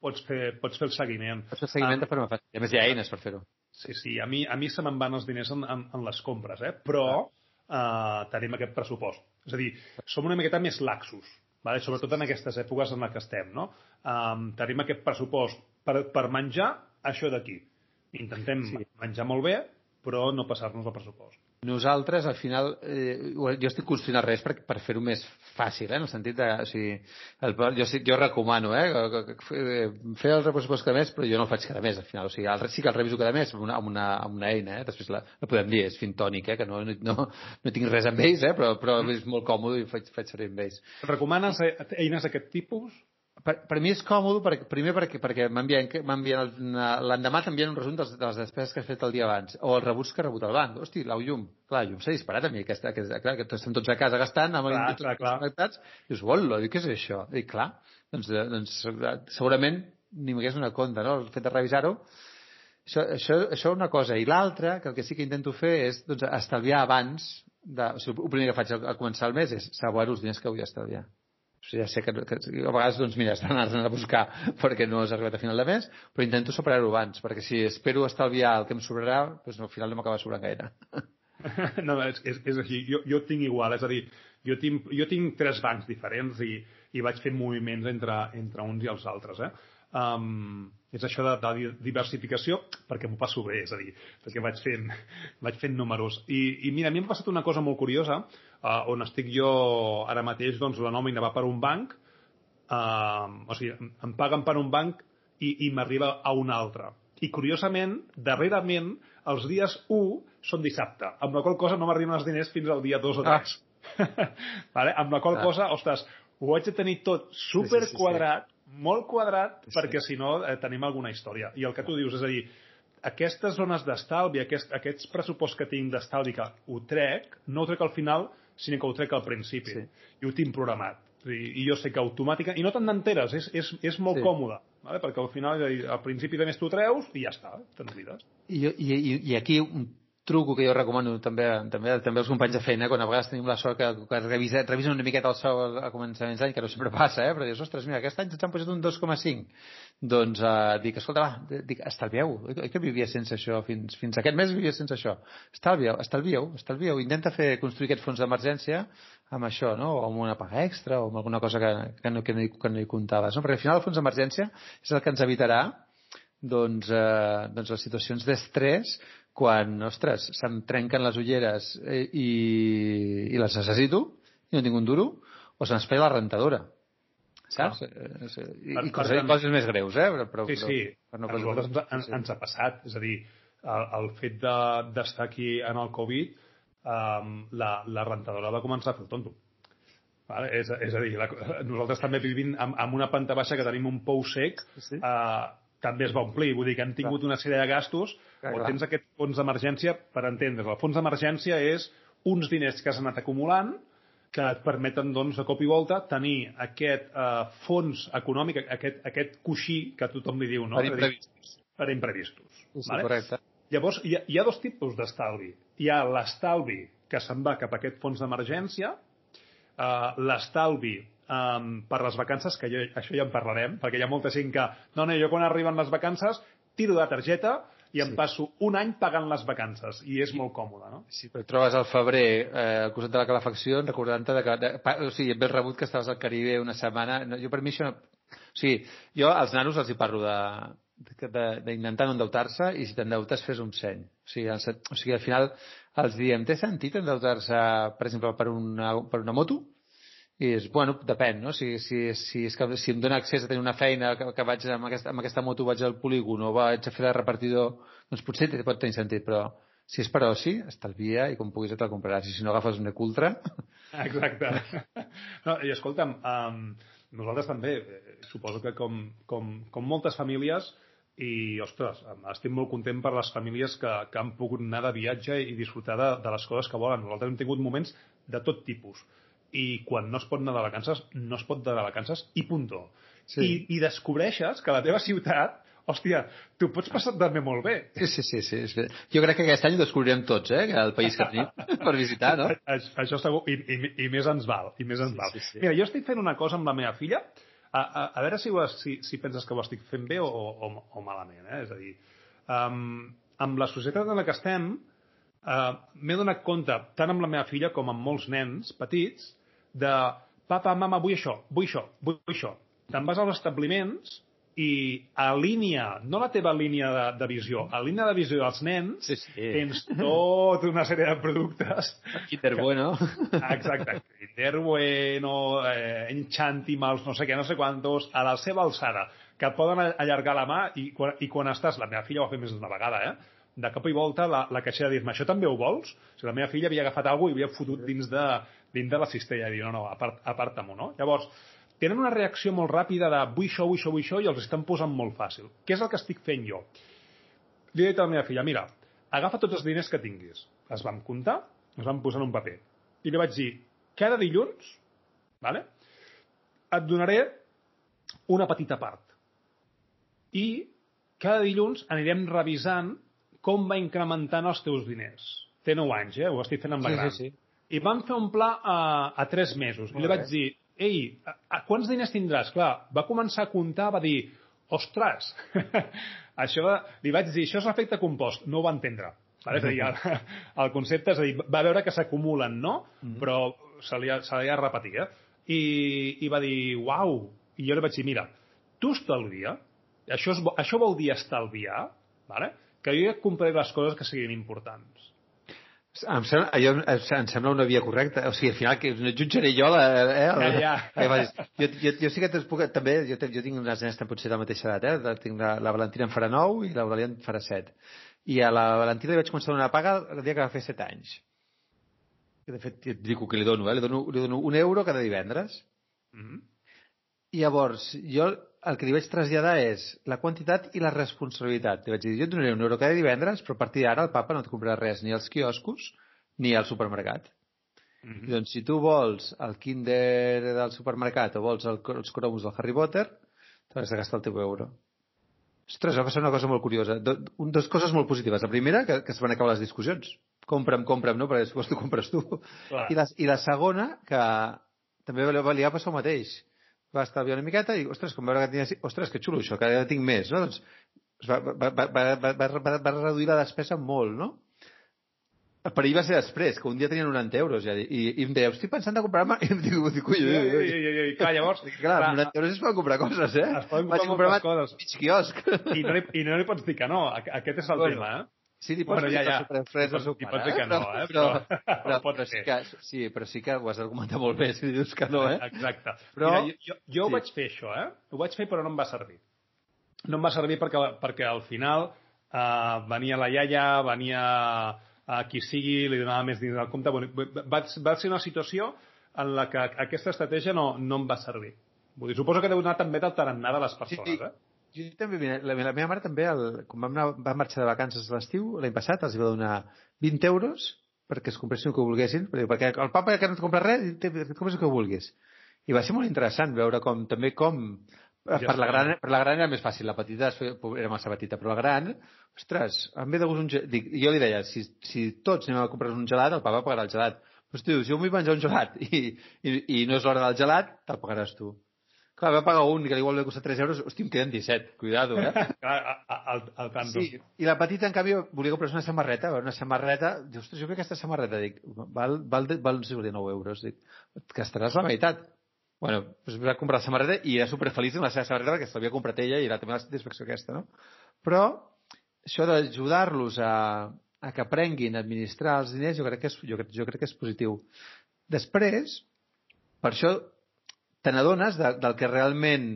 Pots fer, pots fer el seguiment. pots fer el seguiment Ah. de forma fàcil. A més hi ha eines per fer-ho. Sí, sí, a mi, a mi se me'n van els diners en, en, en les compres, eh? però eh, tenim aquest pressupost. És a dir, som una miqueta més laxos, vale? sobretot en aquestes èpoques en les que estem. No? Um, tenim aquest pressupost per, per menjar això d'aquí. Intentem Sí. sí. menjar molt bé, però no passar-nos el pressupost. Nosaltres, al final, eh, jo estic construint el res per, per fer-ho més fàcil, eh, en el sentit de... O sigui, el, jo, jo recomano, eh, fer el pressupost cada mes, però jo no el faig cada mes, al final. O sigui, el, sí que el reviso cada mes amb una, amb una, amb una eina, eh, després la, la podem dir, és fintònic, eh, que no, no, no tinc res amb ells, eh, però, però és molt còmode i faig, faig servir amb ells. Recomanes eh, eines d'aquest tipus? Per, per mi és còmode, per, primer perquè, perquè m'envien l'endemà t'envien un resum de les, de les despeses que has fet el dia abans, o els rebuts que ha rebut el banc. Hosti, l'au llum, clar, llum s'ha disparat a mi, aquesta, aquesta, clar, que estem tots a casa gastant, amb clar, clar, clar. connectats, i dius, dic, què és això? I clar, doncs, eh, doncs segurament ni m'hagués donat compte, no?, el fet de revisar-ho, això, això, això una cosa. I l'altra, que el que sí que intento fer és doncs, estalviar abans, de, o sigui, el primer que faig al, començar el mes és saber els diners que vull estalviar. Ja sé que, que, a vegades, doncs, mira, estan anant a buscar perquè no has arribat a final de mes, però intento separar-ho abans, perquè si espero estalviar el que em sobrarà, doncs al final no m'acaba sobrant gaire. No, és, és, és així. Jo, jo tinc igual, és a dir, jo tinc, jo tinc tres bancs diferents i, i vaig fent moviments entre, entre uns i els altres, eh? Um, és això de, de diversificació perquè m'ho passo bé, és a dir, perquè vaig fent, vaig fent números. I, I mira, a mi m'ha passat una cosa molt curiosa, uh, on estic jo ara mateix, doncs la nòmina va per un banc, uh, o sigui, em paguen per un banc i, i m'arriba a un altre. I curiosament, darrerament, els dies 1 són dissabte, amb la qual cosa no m'arriben els diners fins al dia 2 o 3. Ah. vale? Amb la qual ah. cosa, ostres, ho haig de tenir tot super sí, sí, sí, quadrat, sí molt quadrat, sí. perquè si no eh, tenim alguna història. I el que tu dius, és a dir, aquestes zones d'estalvi, aquest, aquests pressuposts que tinc d'estalvi que ho trec, no ho trec al final, sinó que ho trec al principi. Sí. I ho tinc programat. I, I jo sé que automàtica... I no te'n n'enteres, és, és, és molt sí. còmode. Vale? Perquè al final, al principi de més tu treus i ja està, te'n oblides. I, i, I aquí un truco que jo recomano també, també, també als companys de feina, quan a vegades tenim la sort que, que revisa, revisen una miqueta el sou a començaments d'any, que no sempre passa, eh? però dius, ostres, mira, aquest any ens han posat un 2,5. Doncs uh, dic, escolta, va, dic, estalvieu, oi que vivia sense això? Fins, fins aquest mes vivia sense això. Estalvieu, estalvieu, estalvieu. Intenta fer, construir aquest fons d'emergència amb això, no? o amb una paga extra, o amb alguna cosa que, que, no, que, no, hi, que no hi comptaves. No? Perquè al final el fons d'emergència és el que ens evitarà doncs, eh, doncs les situacions d'estrès quan, ostres, se'm trenquen les ulleres eh, i, i les necessito i no tinc un duro, o se'ns feia la rentadora. Saps? Ah. I, per, i coses, per, coses més greus, eh? Però, però, sí, sí. Però, no a nosaltres ens, ens, ens ha passat. És a dir, el, el fet d'estar de, aquí en el Covid, um, la, la rentadora va començar a fer el tonto. Vale? És, és a dir, la, nosaltres també vivim amb, amb una planta baixa que tenim un pou sec, sí. uh, també es va omplir. Vull dir que han tingut una sèrie de gastos clar, o tens aquest fons d'emergència per entendre's. El fons d'emergència és uns diners que has anat acumulant que et permeten, doncs, de cop i volta, tenir aquest eh, fons econòmic, aquest, aquest coixí que tothom li diu, no? Per imprevistos. Per imprevistos. Sí, vale? correcte. Llavors, hi ha, hi ha dos tipus d'estalvi. Hi ha l'estalvi que se'n va cap a aquest fons d'emergència, eh, l'estalvi um, per les vacances, que jo, això ja en parlarem, perquè hi ha molta gent que, no, no, jo quan arriben les vacances tiro de targeta i em sí. passo un any pagant les vacances i és sí. molt còmode, no? Sí, però trobes al febrer eh, al costat de la calefacció recordant-te que, de, o sigui, ben rebut que estaves al Caribe una setmana, no, jo per mi això no... O sigui, jo als nanos els hi parlo de, d'intentar no endeutar-se i si t'endeutes fes un seny. O sigui, el, o sigui, al final els diem, té sentit endeutar-se, per exemple, per una, per una moto? I és, bueno, depèn, no? Si, si, si, és que, si em dóna accés a tenir una feina que, que vaig amb aquesta, amb aquesta moto vaig al polígon o vaig a fer de repartidor, doncs potser pot tenir sentit, però si és per oci, estalvia i com puguis te'l compraràs. I si no agafes un Ecultra... Exacte. No, I escolta'm, um, nosaltres també, eh, suposo que com, com, com moltes famílies, i, ostres, estic molt content per les famílies que, que han pogut anar de viatge i disfrutar de, de les coses que volen. Nosaltres hem tingut moments de tot tipus i quan no es pot anar de vacances, no es pot anar de vacances i punto. Sí. I, I descobreixes que la teva ciutat hòstia, tu pots passar també molt bé. Sí, sí, sí, sí. sí. Jo crec que aquest any ho descobrirem tots, eh, el país que tenim per visitar, no? Això segur, i, i, i més ens val, i més ens sí, val. Sí, sí. Mira, jo estic fent una cosa amb la meva filla, a, a, a veure si, ho, si, si penses que ho estic fent bé o, o, o malament, eh? És a dir, um, amb la societat en la que estem, uh, m'he donat compte, tant amb la meva filla com amb molts nens petits, de papa, mama, vull això, vull això, vull això. Te'n vas als establiments i alinea, no la teva línia de, de visió, a línia de visió dels nens, Sí, sí. tens tota una sèrie de productes Kinder Bueno. Exacte. Kinder Bueno, eh, Enchantimals, no sé què, no sé quantos, a la seva alçada, que et poden allargar la mà i quan, i quan estàs, la meva filla ho ha fet més d'una vegada, eh? De cop i volta la, la caixera dir-me això també ho vols? O sigui, la meva filla havia agafat alguna i havia fotut dins de, dins de la cistella i dir, no, no, apart, aparta-m'ho, no? Llavors, tenen una reacció molt ràpida de vull això, vull això, vull això i els estan posant molt fàcil. Què és el que estic fent jo? Li he dit a la meva filla, mira, agafa tots els diners que tinguis. Es vam comptar, es van posar en un paper. I li vaig dir, cada dilluns, vale, et donaré una petita part. I cada dilluns anirem revisant com va incrementant els teus diners. Té 9 anys, eh? Ho estic fent amb la Sí, gran. sí, sí. I vam fer un pla a, a 3 mesos. I Molt li vaig dir, ei, a, a quants diners tindràs? Clar, va començar a comptar, va dir, ostres, això va... li vaig dir, això és l'efecte compost. No ho va entendre. Vale? És a dir, el, el concepte, és a dir, va veure que s'acumulen, no? Mm-hmm. Però se li, se li ha de repetir, eh? I, I va dir, uau! I jo li vaig dir, mira, tu estalvia, això, és, bo- això vol dir estalviar, vale? Que jo compraré les coses que siguin importants. Em sembla, jo, em em sembla una via correcta. O sigui, al final, que no jutjaré jo, la, eh? El, Ja, ja. Eh, jo, jo, jo sí que puc... També, jo, jo tinc unes nenes potser de la mateixa edat, eh? Tinc la, la Valentina en farà 9 i l'Aurèlia en farà 7. I a la Valentina li vaig començar a donar paga el dia que va fer 7 anys. I de fet, et dic que li dono, eh? Li dono, li dono un euro cada divendres. Mm -hmm. I llavors, jo el que li vaig traslladar és la quantitat i la responsabilitat. Li vaig dir, jo et donaré un euro cada divendres, però a partir d'ara el papa no et comprarà res ni als quioscos ni al supermercat. Mm I doncs, si tu vols el Kinder del supermercat o vols el, els cromos del Harry Potter, t'has de gastar el teu euro. Ostres, va passar una cosa molt curiosa. Do, un, dos coses molt positives. La primera, que, que es van acabar les discussions. Compra'm, compra'm, no? Perquè després tu compres tu. Clar. I la, I la segona, que també va, li va passar el mateix. Va estalviar una miqueta i, ostres, com veure que tenia... Ostres, que xulo això, que ara tinc més, no? Doncs va, va, va, va, va, va, va, reduir la despesa molt, no? El perill va ser després, que un dia tenien 90 euros ja, i, i em deia, estic pensant de comprar-me... I em dic, dic, ui, I, ui, i, ui. i, i, i, clar, llavors... Dic, Clar, amb 90 euros es poden comprar coses, eh? Es poden comprar comprar coses. mig quiosc. I no, li, I no li pots dir que no. Aqu- Aquest és el Bueno, tema, eh? Sí, li pots Bueno, ja, ja. el superfres Li del seu pare, pots dir que no, eh? Però, Però- però, pot però sí, que, sí, però sí que ho has d'argumentar molt bé si li dius que no, eh? Exacte. Però- Mira, jo, jo, jo ho sí. vaig fer, això, eh? Ho vaig fer, però no em va servir. No em va servir perquè, perquè al final eh, venia la iaia, venia a qui sigui, li donava més dins del compte. Bueno, va, va ser una situació en la que aquesta estratègia no, no em va servir. Vull dir, suposo que deu anar també del tarannà de les persones, Sí. eh? Jo també, mira, la, la meva mare també, el, quan vam, anar, vam marxar de vacances l'estiu, l'any passat, els va donar 20 euros perquè es compressin el que volguessin, perquè, el papa que no et compra res, et compres el que vulguis. I va ser molt interessant veure com, també com, Ja per la, gran, per la gran era més fàcil, la petita era massa petita, però la gran, ostres, em ve de gust un gelat, dic, jo li deia, si, si tots anem a comprar un gelat, el papa pagarà el gelat. Però, si jo vull menjar un gelat i, i, i no és l'hora del gelat, te'l pagaràs tu. Clar, va pagar un que igual li costa 3 euros, hosti, em queden 17, cuidado, eh? Clar, al, al tanto. Sí, i la petita, en canvi, volia comprar una samarreta, una samarreta, diu, ostres, jo crec que aquesta samarreta, dic, val, val, val, val 9 euros, dic, et gastaràs la meitat. Bueno, doncs va comprar la samarreta i era superfeliç amb la seva samarreta perquè se l'havia comprat ella i era també la satisfacció aquesta, no? Però això d'ajudar-los a, a que aprenguin a administrar els diners jo crec que és, jo, crec- jo crec que és positiu. Després, per això te n'adones de, del que realment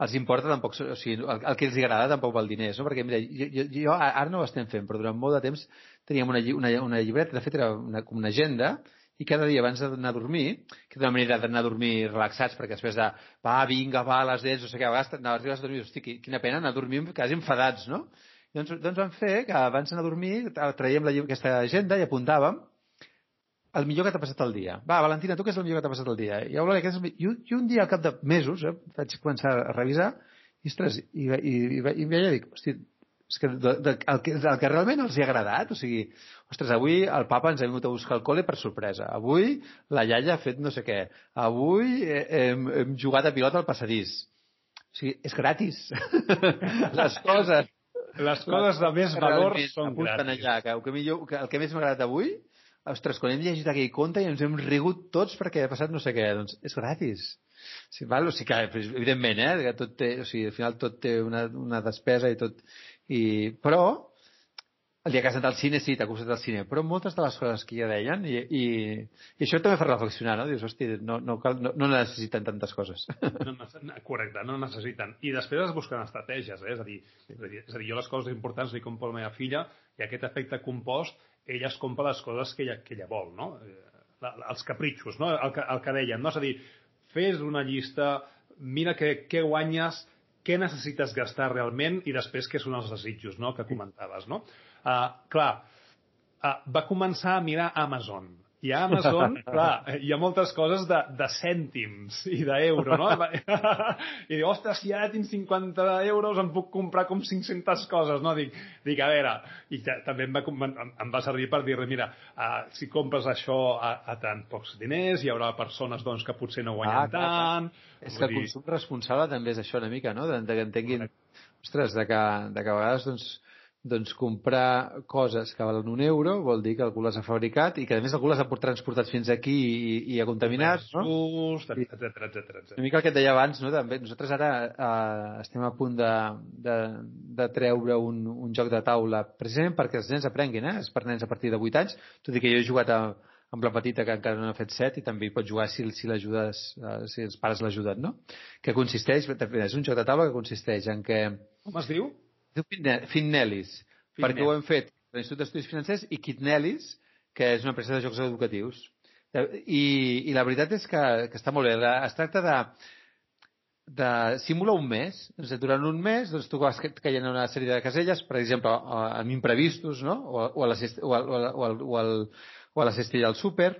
els importa tampoc, o sigui, el, el que els agrada tampoc val diners, no? Perquè, mira, jo, jo, jo ara no ho estem fent, però durant molt de temps teníem una, una, una llibreta, de fet era una, com una agenda, i cada dia abans d'anar a dormir, que era una manera d'anar a dormir relaxats, perquè després de, va, vinga, va, les 10, no sé què, a vegades anaves a dormir, hosti, qui- quina pena anar a dormir quasi enfadats, no? Doncs, doncs vam fer que abans d'anar a dormir traiem la, aquesta agenda i apuntàvem el millor que t'ha passat el dia. Va, Valentina, tu què és el millor que t'ha passat el dia? I, Eulàlia, què és el mi- I, un- I un dia, al cap de mesos, eh, vaig començar a revisar, i, ostres, i, i, i, i, i dic, hosti, és que de, de, el, que el que realment els hi ha agradat, o sigui, ostres, avui el papa ens ha vingut a buscar al col·le per sorpresa, avui la iaia ha fet no sé què, avui eh, hem, hem jugat a pilota al passadís. O sigui, és gratis. Les coses Les coses de més valor són gratis. allà, que, el que, millor, que el que més m'ha agradat avui, ostres, quan hem llegit aquell conte i ens hem rigut tots perquè ha passat no sé què, doncs és gratis. Sí, val? O sigui que, evidentment, eh, que tot té, o sigui, al final tot té una, una despesa i tot... I, però, el dia que has anat al cine sí, t'ha costat el cine, però moltes de les coses que ja deien, i, i, i això també fa reflexionar, no? Dius, hosti, no, no, cal, no, no necessiten tantes coses. No, correcte, no necessiten. I després es busquen estratègies, eh? és, a dir, és, a dir, és a dir, jo les coses importants li compro a la meva filla i aquest efecte compost, ella es compra les coses que ella, que ella vol, no? Eh, els capritxos, no? El que, el que deien, no? És a dir, fes una llista, mira què, què guanyes, què necessites gastar realment i després què són els desitjos no? que comentaves. No? Uh, clar, uh, va començar a mirar Amazon. I a Amazon, clar, hi ha moltes coses de, de cèntims i d'euro, no? I diu, ostres, si ara tinc 50 euros em puc comprar com 500 coses, no? Dic, dic a veure, i també em va, em va servir per dir mira, uh, si compres això a, a tan pocs diners, hi haurà persones doncs, que potser no guanyen ah, tant... Clar, clar. És que el dir... consum responsable també és això una mica, no? De, de que entenguin... Ostres, de que, de que a vegades, doncs, doncs comprar coses que valen un euro vol dir que algú les ha fabricat i que a més algú les ha transportat fins aquí i, i ha contaminat, no? Just, etc etc. Una mica el que et deia abans, no? També, nosaltres ara eh, estem a punt de, de, de treure un, un joc de taula precisament perquè els nens aprenguin, eh? És per nens a partir de 8 anys, tot i que jo he jugat a, amb la petita que encara no ha fet 7 i també hi pot jugar si, si l'ajudes, eh, si els pares l'ajuden, no? Que consisteix, és un joc de taula que consisteix en que... Com es diu? Diu Finnelis, perquè ho hem fet l'Institut d'Estudis Financers i Kitnelis, que és una empresa de jocs educatius. I, i la veritat és que, que està molt bé. Es tracta de, de simular un mes. Doncs, durant un mes doncs, tu vas caient en una sèrie de caselles, per exemple, en imprevistos, no? o, o, a la, o, o, o, o, al, o a la cestilla del súper,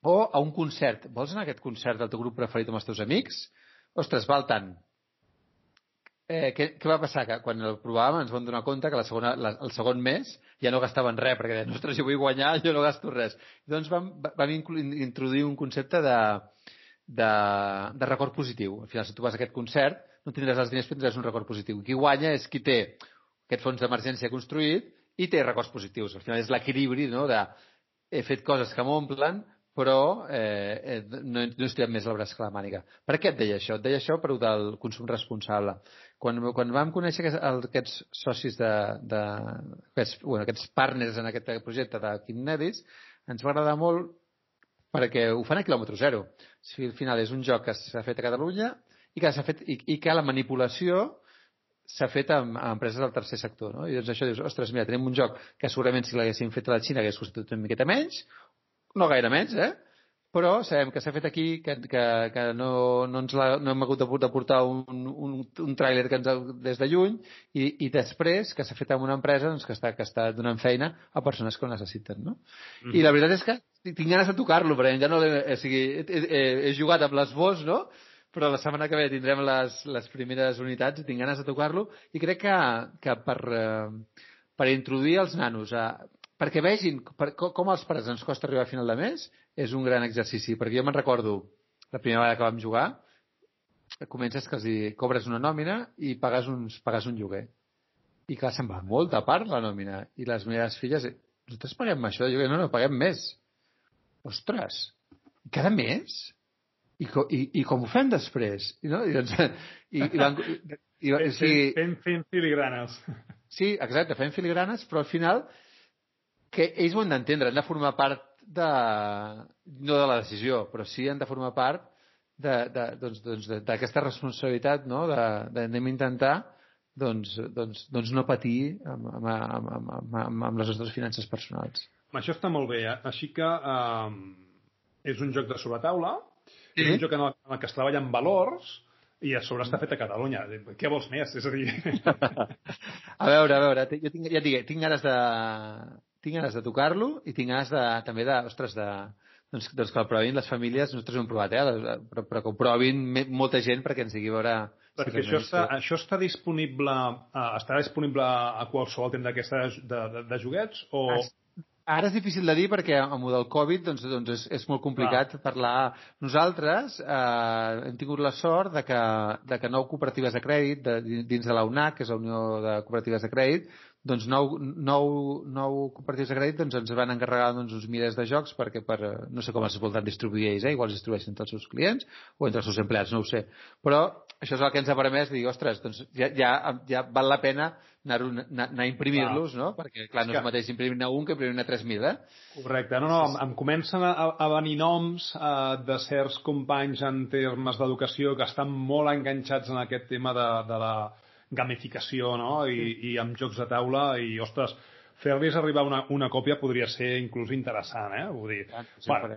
o a un concert. Vols anar a aquest concert del teu grup preferit amb els teus amics? Ostres, val tant eh, què, què va passar? Que quan el provàvem ens vam donar compte que la segona, la, el segon mes ja no gastaven res, perquè deien, ostres, jo vull guanyar, jo no gasto res. I doncs vam, vam introduir un concepte de, de, de record positiu. Al final, si tu vas a aquest concert, no tindràs els diners, però tindràs un record positiu. Qui guanya és qui té aquest fons d'emergència construït i té records positius. Al final és l'equilibri no, de he fet coses que m'omplen, però eh, eh, no, no he més braç que la màniga. Per què et deia això? Et deia això per del consum responsable. Quan, quan vam conèixer aquests socis de, de aquests, bueno, aquests partners en aquest projecte de Kidnedis, ens va agradar molt perquè ho fan a quilòmetre zero. Si al final és un joc que s'ha fet a Catalunya i que, fet, i, i que la manipulació s'ha fet amb, amb empreses del tercer sector. No? I doncs això dius, ostres, mira, tenim un joc que segurament si l'haguéssim fet a la Xina hagués costat una miqueta menys, no gaire menys, eh? però sabem que s'ha fet aquí, que, que, que no, no, ens no hem hagut de portar un, un, un tràiler que ens, des de lluny i, i després que s'ha fet amb una empresa doncs, que, està, que està donant feina a persones que ho necessiten. No? Mm. I la veritat és que tinc ganes de tocar-lo, perquè ja no o sigui, he, he, he jugat amb les vos, no? però la setmana que ve tindrem les, les primeres unitats i tinc ganes de tocar-lo i crec que, que per, eh, per introduir els nanos a, perquè vegin per, com als pares ens costa arribar a final de mes, és un gran exercici. Perquè jo me'n recordo, la primera vegada que vam jugar, comences que els hi cobres una nòmina i pagues, uns, pagues un lloguer. I clar, se'n va molta part la nòmina. I les meves filles, nosaltres paguem això de lloguer? No, no, paguem més. Ostres, cada mes? I, i, i com ho fem després? I, no? I, doncs, i, i, van, i, i, fent filigranes. Sí, exacte, fem filigranes, però al final que ells ho han d'entendre, han de formar part de, no de la decisió, però sí han de formar part d'aquesta doncs, doncs, responsabilitat no? de, de anem a intentar doncs, doncs, doncs no patir amb, amb, amb, amb, amb, amb les nostres finances personals. Això està molt bé, eh? així que eh, és un joc de sobretaula, sí. és un joc en el, en el que es treballen valors, i a sobre està fet a Catalunya. Què vols més? És a dir... a veure, a veure, jo tinc, ja et dic, tinc ganes de, tinc ganes de tocar-lo i tinc ganes de, també de, ostres, de, doncs, doncs que el provin les famílies, nosaltres ho hem provat, eh, però, però que ho provin molta gent perquè ens sigui veure... Perquè això, està, això està disponible, uh, estarà disponible a qualsevol tenda d'aquesta de, de, de, joguets? O... Es, Ara és difícil de dir perquè amb el del Covid doncs, doncs és, és molt complicat ah. parlar. Nosaltres eh, hem tingut la sort de que, de que nou cooperatives de crèdit de, dins de la UNAC, que és la Unió de Cooperatives de Crèdit, doncs nou, nou, nou cooperatives de crèdit doncs, ens van encarregar doncs, uns milers de jocs perquè per, no sé com els volen distribuir ells, eh? igual els distribueixen entre els seus clients o entre els seus empleats, no ho sé. Però això és el que ens ha permès dir, ostres, doncs ja, ja, ja val la pena anar, anar, anar a imprimir-los, no? Perquè, clar, no és el mateix imprimir-ne un que imprimir-ne 3.000, eh? Correcte. No, no, em, em comencen a, a venir noms eh, de certs companys en termes d'educació que estan molt enganxats en aquest tema de, de la gamificació no? I, sí. i amb jocs de taula i, ostres, fer-los arribar una, una còpia podria ser inclús interessant, eh? Vull dir, sí bueno,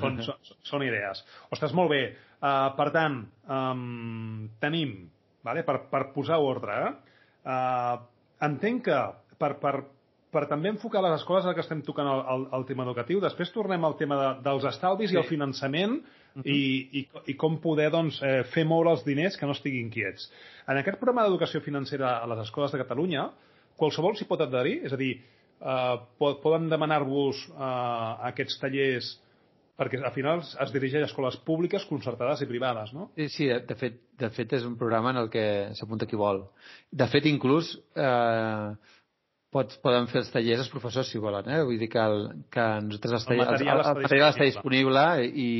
són, són, són idees. Ostres, molt bé. Uh, per tant, um, tenim, vale? per, per posar ordre, eh? uh, entenc que per, per, per també enfocar les escoles ara que estem tocant el, el, el tema educatiu, després tornem al tema de, dels estalvis sí. i el finançament uh -huh. i, i, i com poder doncs, eh, fer moure els diners que no estiguin quiets. En aquest programa d'educació financera a les escoles de Catalunya, qualsevol s'hi pot adherir? És a dir, eh, poden demanar-vos eh, aquests tallers perquè al final es dirigeix a escoles públiques, concertades i privades, no? Sí, sí de, fet, de fet és un programa en el que s'apunta qui vol. De fet, inclús eh, pots, poden fer els tallers els professors si volen, eh? Vull dir que, el, que nosaltres els tallers, el material, el, el, el material està disponible i,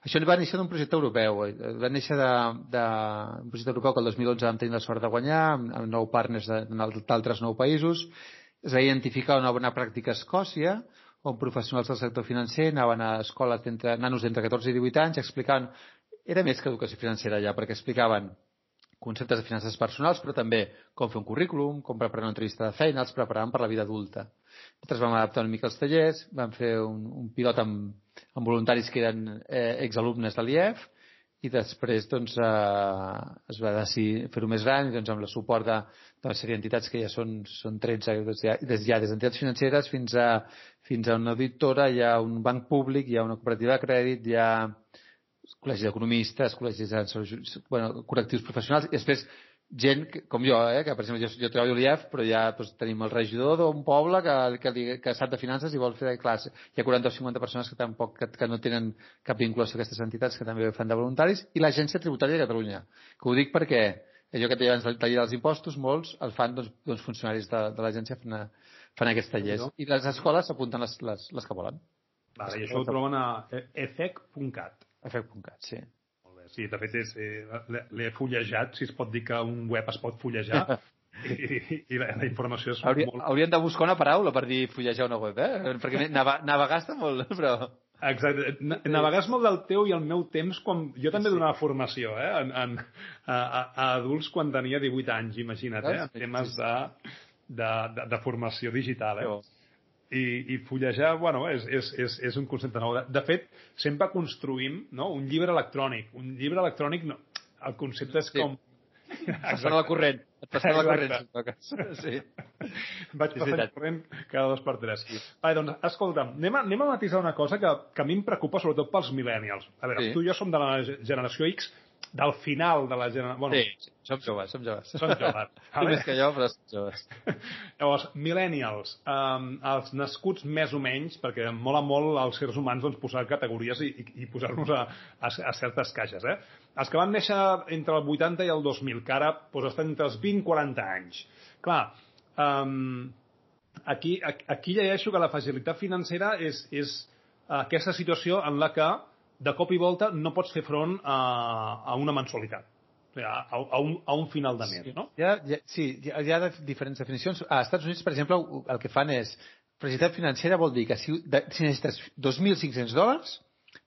això va néixer d'un projecte europeu. Eh? Va néixer d'un projecte europeu que el 2011 vam tenir la sort de guanyar, amb, amb nou partners d'altres nou països. Es va identificar una bona pràctica a Escòcia, on professionals del sector financer anaven a escoles d'entre nanos d'entre 14 i 18 anys explicant era més que educació financera ja, perquè explicaven conceptes de finances personals, però també com fer un currículum, com preparar una entrevista de feina, els preparàvem per la vida adulta. Nosaltres vam adaptar una mica els tallers, vam fer un, un pilot amb, amb voluntaris que eren eh, exalumnes de l'IEF, i després doncs, eh, es va decidir fer-ho més gran doncs, amb el suport de, de una sèrie d'entitats que ja són, són 13 des, ja, des, ja des d'entitats financeres fins a, fins a una auditora, hi ha un banc públic, hi ha una cooperativa de crèdit, hi ha col·legis d'economistes, col·legis de bueno, correctius professionals, i després gent que, com jo, eh, que per exemple jo, jo treballo a l'IEF, però ja doncs, tenim el regidor d'un poble que, que, que sap de finances i vol fer classe. Hi ha 40 o 50 persones que tampoc que, que no tenen cap vinculació a aquestes entitats que també fan de voluntaris, i l'Agència Tributària de Catalunya, que ho dic perquè allò que deia abans del taller dels impostos, molts el fan doncs, doncs funcionaris de, de l'agència fan, fan aquests tallers. I les escoles s'apunten les, les, les que volen. Vale, I això ho troben a efec.cat. Efec.cat, sí. Sí, de fet eh, l'he fullejat, si es pot dir que un web es pot fullejar, i, i, i la, la informació és Hauria, molt... Hauríem de buscar una paraula per dir fullejar una web, eh? Perquè navegar està molt, però... Exacte. Navegar és molt del teu i el meu temps quan... Jo també sí. donava formació, eh? En, en, a, a, adults quan tenia 18 anys, imagina't, eh? En temes de, de, de, de formació digital, eh? I, i fullejar, bueno, és, és, és, és un concepte nou. De, de fet, sempre construïm no? un llibre electrònic. Un llibre electrònic, no, el concepte és com... Sí. Passant la corrent. Et passant la corrent. Sí. Vaig passant la corrent cada dos per tres. Sí. Vale, doncs, escolta'm, anem a, anem a matisar una cosa que, que a mi em preocupa sobretot pels millennials. A veure, sí. tu i jo som de la generació X, del final de la generació... Bueno, sí, som joves, som joves. Som joves. Vale? Més que jo, però som joves. Llavors, millennials, um, els nascuts més o menys, perquè mola molt als sers humans doncs, posar categories i, i, i posar-nos a, a, a certes caixes. Eh? Els que van néixer entre el 80 i el 2000, que ara doncs, estan entre els 20 i 40 anys. Clar, um, aquí, aquí llegeixo que la facilitat financera és, és aquesta situació en la que de cop i volta no pots fer front a, a una mensualitat. A, a, un, a un final de mes, no? Hi ha, hi ha, sí, hi ha, hi ha diferents definicions. A Estats Units, per exemple, el que fan és facilitat financera vol dir que si, de, si necessites 2.500 dòlars,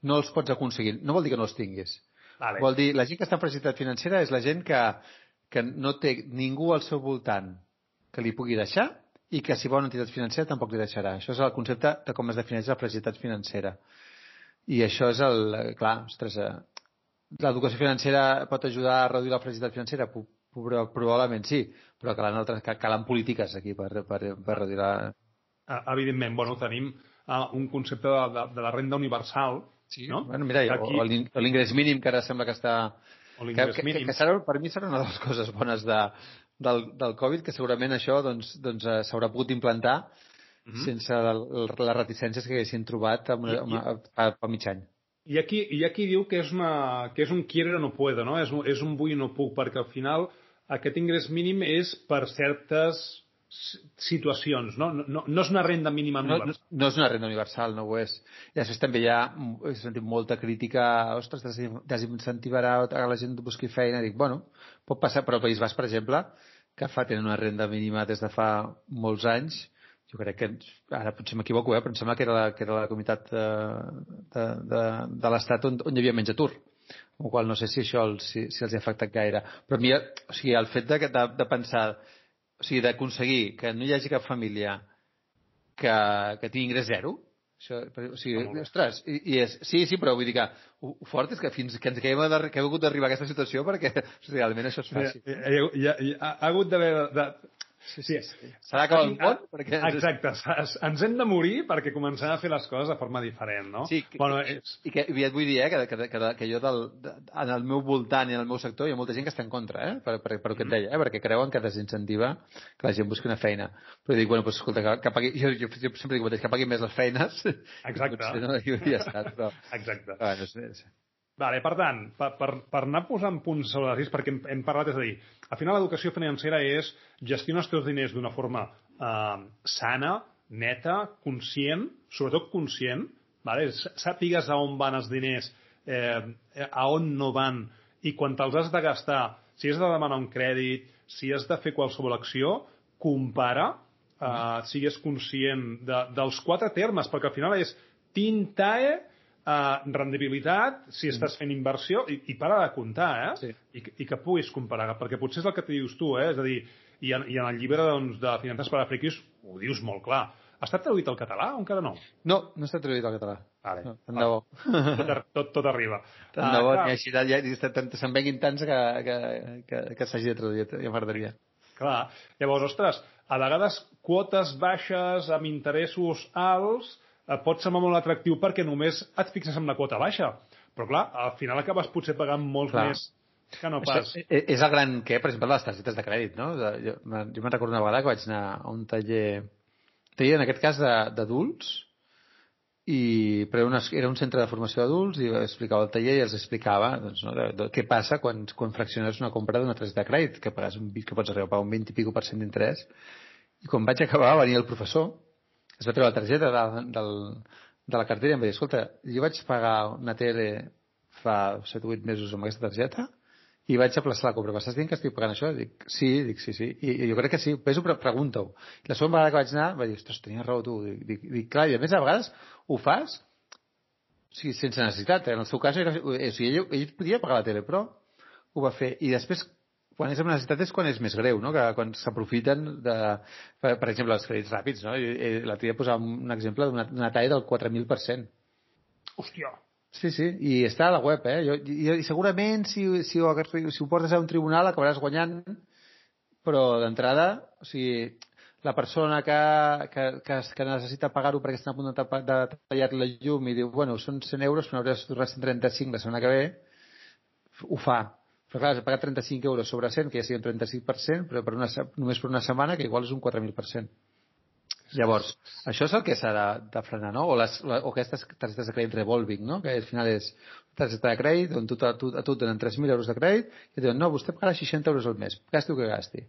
no els pots aconseguir. No vol dir que no els tinguis. Vale. Vol dir, la gent que està en facilitat financera és la gent que, que no té ningú al seu voltant que li pugui deixar i que si vol una entitat financera tampoc li deixarà. Això és el concepte de com es defineix la facilitat financera. I això és el... Clar, ostres, eh, l'educació financera pot ajudar a reduir la fragilitat financera? Probablement sí, però calen, altres, calen polítiques aquí per, per, per reduir la... Evidentment, bueno, tenim uh, un concepte de, de, de la renda universal, sí. no? Bueno, mira, Aquí... o l'ingrés mínim, que ara sembla que està... O que, que, que, que serà, per mi serà una de les coses bones de, del, del Covid, que segurament això doncs, doncs, eh, s'haurà pogut implantar mm -hmm. sense les reticències que haguessin trobat amb una, fa, fa mig any. I aquí, I aquí diu que és, una, que és un quiere no puedo, no? És un, és un vull i no puc, perquè al final aquest ingrés mínim és per certes situacions, no? No, no, no és una renda mínima No, universal. no, no és una renda universal, no ho és. I després també hi ha, he sentit molta crítica, ostres, desin- desincentivarà a la gent buscar feina. Dic, bueno, pot passar, però el País Basc, per exemple, que fa tenen una renda mínima des de fa molts anys, jo crec que, ara potser m'equivoco, eh, però em sembla que era la, que era la comunitat de, de, de, de l'Estat on, on hi havia menys atur. Amb qual no sé si això els, si, si els ha afectat gaire. Però a mi, o sigui, el fet de, de, de pensar, o sigui, d'aconseguir que no hi hagi cap família que, que tingui ingrés zero, això, o sigui, ostres, i, i és, sí, sí, però vull dir que ho, ho fort és que fins que ens que hem, de, que hem hagut d'arribar a aquesta situació perquè realment això es faci. Hi, hi, hi, hi, ha hagut d'haver... De... Sí, sí. S'ha d'acabar el món perquè... Exacte, ens hem de morir perquè comencem a fer les coses de forma diferent, no? Sí, que, bueno, i, és... i, que, i et vull dir eh, que, que, que, que jo del, de, en el meu voltant i en el meu sector hi ha molta gent que està en contra, eh, per, per, per el que et deia, eh, perquè creuen que desincentiva que la gent busqui una feina. Però dic, bueno, pues, escolta, que, que pagui, jo, jo, jo sempre dic mateix, que paguin més les feines. Exacte. Potser no hi hauria estat, però... Exacte. Bueno, és, és, Vale, per tant, per, per, per anar posant punts sobre les perquè hem, hem parlat, és a dir, al final l'educació financera és gestionar els teus diners d'una forma eh, sana, neta, conscient, sobretot conscient, vale? Sàpigues a on van els diners, eh, a on no van, i quan te'ls has de gastar, si has de demanar un crèdit, si has de fer qualsevol acció, compara, eh, sigues conscient de, dels quatre termes, perquè al final és tintae, uh, rendibilitat, si estàs fent inversió, i, i para de comptar, eh? Sí. I, I que puguis comparar, perquè potser és el que te dius tu, eh? És a dir, i en, i en el llibre doncs, de Finances per a Friquis ho dius molt clar. Ha estat traduït al català o encara no? No, no està traduït al català. Vale. No, tant de bo. Tot, tot, tot arriba. Tant de bo, Ah, clar, ni així ja, se'n venguin tants que, que, que, que s'hagi de traduir, ja m'agradaria. Clar. Llavors, ostres, a vegades quotes baixes amb interessos alts eh, pot semblar molt atractiu perquè només et fixes en la quota baixa. Però clar, al final acabes potser pagant molts Clar. més que no Això pas. és, és el gran què, per exemple, de les targetes de crèdit, no? De, jo jo me'n recordo una vegada que vaig anar a un taller, taller en aquest cas de- d'adults, i, però era, una, era un centre de formació d'adults i explicava el taller i els explicava doncs, no, de, de, què passa quan, quan fracciones una compra d'una targeta de crèdit, que, pagues un, que pots arribar a pagar un 20 i pico per cent d'interès. I quan vaig acabar, venia el professor, es va treure la targeta de, del, de la cartera i em va dir, escolta, jo vaig pagar una tele fa 7 o 8 mesos amb aquesta targeta i vaig aplaçar la compra. M'estàs dient que estic pagant això? Dic, sí, dic, sí, sí. I, i jo crec que sí. Penso, però pregunta-ho. La segona vegada que vaig anar, va dir, ostres, tenies raó tu. Dic, dic, dic, clar, i a més a vegades ho fas o sigui, sense necessitat. En el seu cas, era, o sigui, ell, ell podia pagar la tele, però ho va fer. I després, quan és amb necessitat és quan és més greu, no? que quan s'aprofiten de, per, per exemple, els crèdits ràpids. No? I L'altre dia posava un exemple d'una una talla del 4.000%. Hòstia, Sí, sí, i està a la web, eh? Jo, i, i segurament si, si, ho, si ho portes a un tribunal acabaràs guanyant, però d'entrada, o sigui, la persona que, que, que, que necessita pagar-ho perquè estan a punt de, de tallar la llum i diu, bueno, són 100 euros, però n'hauràs de tornar 135 la setmana que ve, ho fa. Però clar, has de pagar 35 euros sobre 100, que ja sigui un 35%, però per una, només per una setmana, que igual és un 4.000%. Llavors, això és el que s'ha de, de frenar, no? O, les, o aquestes targetes de crèdit revolving, no? Que al final és targeta de crèdit on tu, a tu, a tu et donen 3.000 euros de crèdit i et diuen, no, vostè pagarà 60 euros al mes, gasti el que gasti.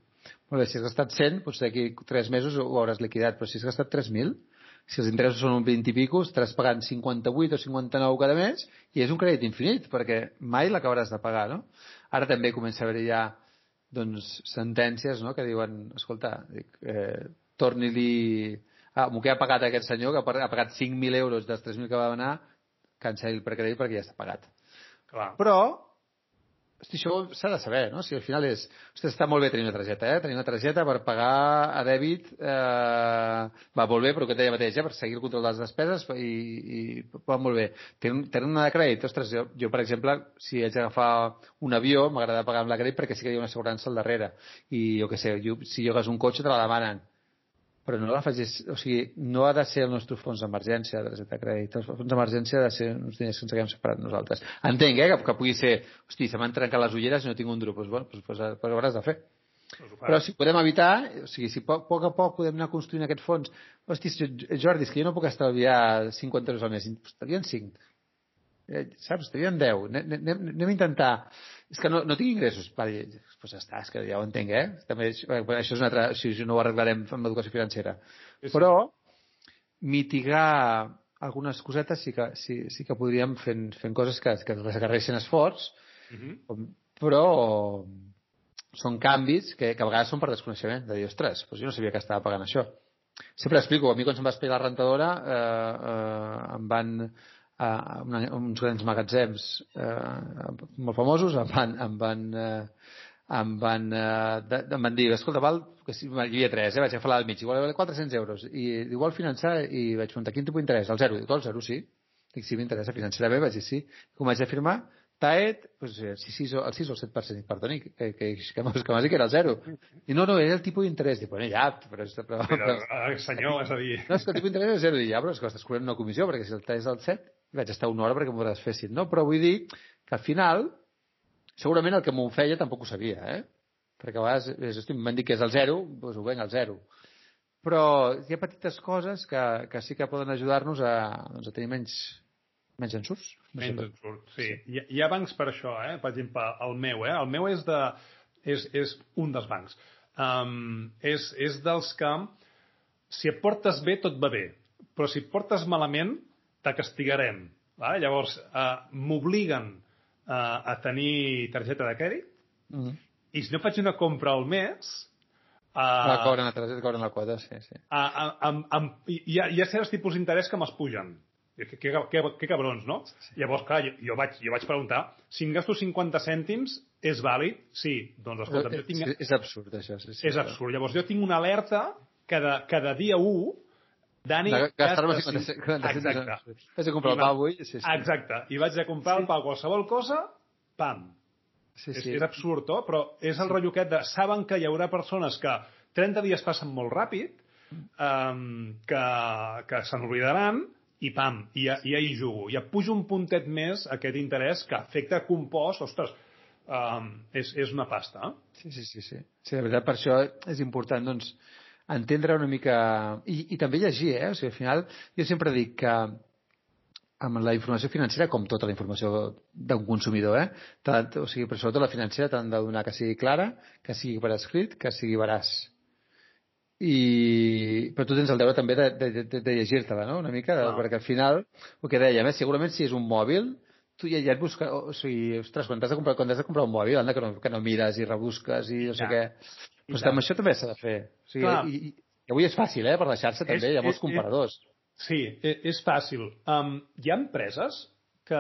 Molt bé, si has gastat 100, potser d'aquí 3 mesos ho hauràs liquidat, però si has gastat 3.000, si els interessos són un 20 i pico, estaràs pagant 58 o 59 cada mes i és un crèdit infinit, perquè mai l'acabaràs de pagar, no? Ara també comença a haver ja doncs, sentències no? que diuen, escolta, dic, eh, torni-li... Ah, el que ha pagat aquest senyor, que ha pa- ha pagat 5.000 euros dels 3.000 que va demanar, cancel·li el precrèdit perquè ja està pagat. clar. Però, això s'ha de saber, no? Si al final és... Hosti, està molt bé tenir una targeta, eh? Tenir una targeta per pagar a dèbit eh, va molt bé, però que deia mateix, eh? per seguir el control de les despeses i, i va molt bé. Tenir, tenir una de crèdit, ostres, jo, jo, per exemple, si haig d'agafar un avió, m'agrada pagar amb la crèdit perquè sí que hi ha una assegurança al darrere. I jo què sé, jo, si llogues un cotxe te la demanen però no la facis, o sigui, no ha de ser el nostre fons d'emergència de targeta de crèdit. El fons d'emergència ha de ser uns diners que ens haguem separat nosaltres. Entenc, eh, que, que pugui ser, hosti, se m'han trencat les ulleres i no tinc un duro, doncs, bueno, doncs, doncs, doncs ho hauràs de fer. Però si podem evitar, o sigui, si poc, poc a poc podem anar construint aquest fons, hosti, Jordi, és que jo no puc estalviar 50 euros al mes, estalvien 5. Eh, saps? Estarien 10. Anem, anem, anem a intentar... és que no, no tinc ingressos. Va dir, pues ja està, és que ja ho entenc, eh? També, això és una altra... Si no ho arreglarem amb l'educació financera. Sí, sí. Però mitigar algunes cosetes sí que, sí, sí que podríem fent, fent coses que, que requereixen esforç, Uh -huh. com- però són canvis que, que a vegades són per desconeixement, de dir, ostres, doncs jo no sabia que estava pagant això. Sempre explico, a mi quan se'm va explicar la rentadora eh, eh, em van a una, uns grans magatzems eh, molt famosos em van, em van, eh, em van, eh, de, em van dir, escolta, val, que si, hi havia tres, eh, vaig agafar la del mig, igual val 400 euros, i igual finançar, i vaig preguntar, quin tipus d'interès? El zero. Dic, el zero, sí. Dic, sí, m'interessa bé, vaig dir, sí. Com vaig a firmar, TAET, pues, eh, si sis, o- el 6 o el 7%, Dic, perdoni, que, que, que, que m'has dit que era el zero. I no, no, era el tipus d'interès. Dic, bueno, ja, però, però, Però, però, senyor, és a dir... no, és que el tipus d'interès és zero. Dic, ja, però és que estàs cobrant una comissió, perquè si el tall és el 7, vaig estar una hora perquè m'ho desfessin, no? Però vull dir que al final, segurament el que m'ho feia tampoc ho sabia, eh? Perquè a vegades m'han dit que és el zero, doncs ho venc al zero. Però hi ha petites coses que, que sí que poden ajudar-nos a, doncs, a tenir menys, menys ensurts. No Menys com. absurd, sí. Hi, ha- hi ha bancs per això, eh? Per exemple, el meu, eh? El meu és, de, és, és un dels bancs. Um, és, és dels que, si et portes bé, tot va bé. Però si et portes malament, te castigarem. Va? Llavors, uh, m'obliguen uh, a tenir targeta de crèdit Mm -hmm. i si no faig una compra al mes... Ah, Uh, cobren la targeta, cobren la quota, sí, sí. a, a, a, a, hi, ha, hi ha certs tipus d'interès que m'espugen. Que, que, que, que cabrons, no? Llavors, clar, jo, jo, vaig, jo vaig preguntar si em gasto 50 cèntims és vàlid? Sí. Doncs escolta, jo tinc, és, és absurd, això. Sí, sí, és absurd. Llavors jo tinc una alerta cada, cada dia 1 Dani, De gastar-me gasta 50 cinc- 50 Exacte. Vaig a comprar I el pa avui. Sí, sí. Exacte. I vaig a comprar el pa qualsevol cosa, pam. Sí, És, sí. és absurd, oh? però és el rotllo aquest de... Saben que hi haurà persones que 30 dies passen molt ràpid, um, que, que se n'oblidaran, i pam, i ja, ja hi jugo. Ja pujo un puntet més aquest interès que afecta compost, ostres, um, és, és una pasta. Eh? Sí, sí, sí, sí. Sí, la veritat, per això és important, doncs, entendre una mica... I, i també llegir, eh? O sigui, al final, jo sempre dic que amb la informació financera, com tota la informació d'un consumidor, eh? Tant, o sigui, però sobretot la financera t'han de donar que sigui clara, que sigui per escrit, que sigui veraç. I... Però tu tens el deure també de, de, de, de llegir-te-la, no?, una mica, Clar. perquè al final, el que dèiem, eh? segurament si és un mòbil, tu ja, ja et busques, o sigui, ostres, quan has de comprar, quan has de comprar un mòbil, anda, que no, que no mires i rebusques i no sé Ja. què. Però tant. amb això també s'ha de fer. O sigui, Clar. i, i, avui és fàcil, eh? Per xarxa també, És- hi ha molts és- comparadors. Sí, e- és fàcil. Um, hi ha empreses que,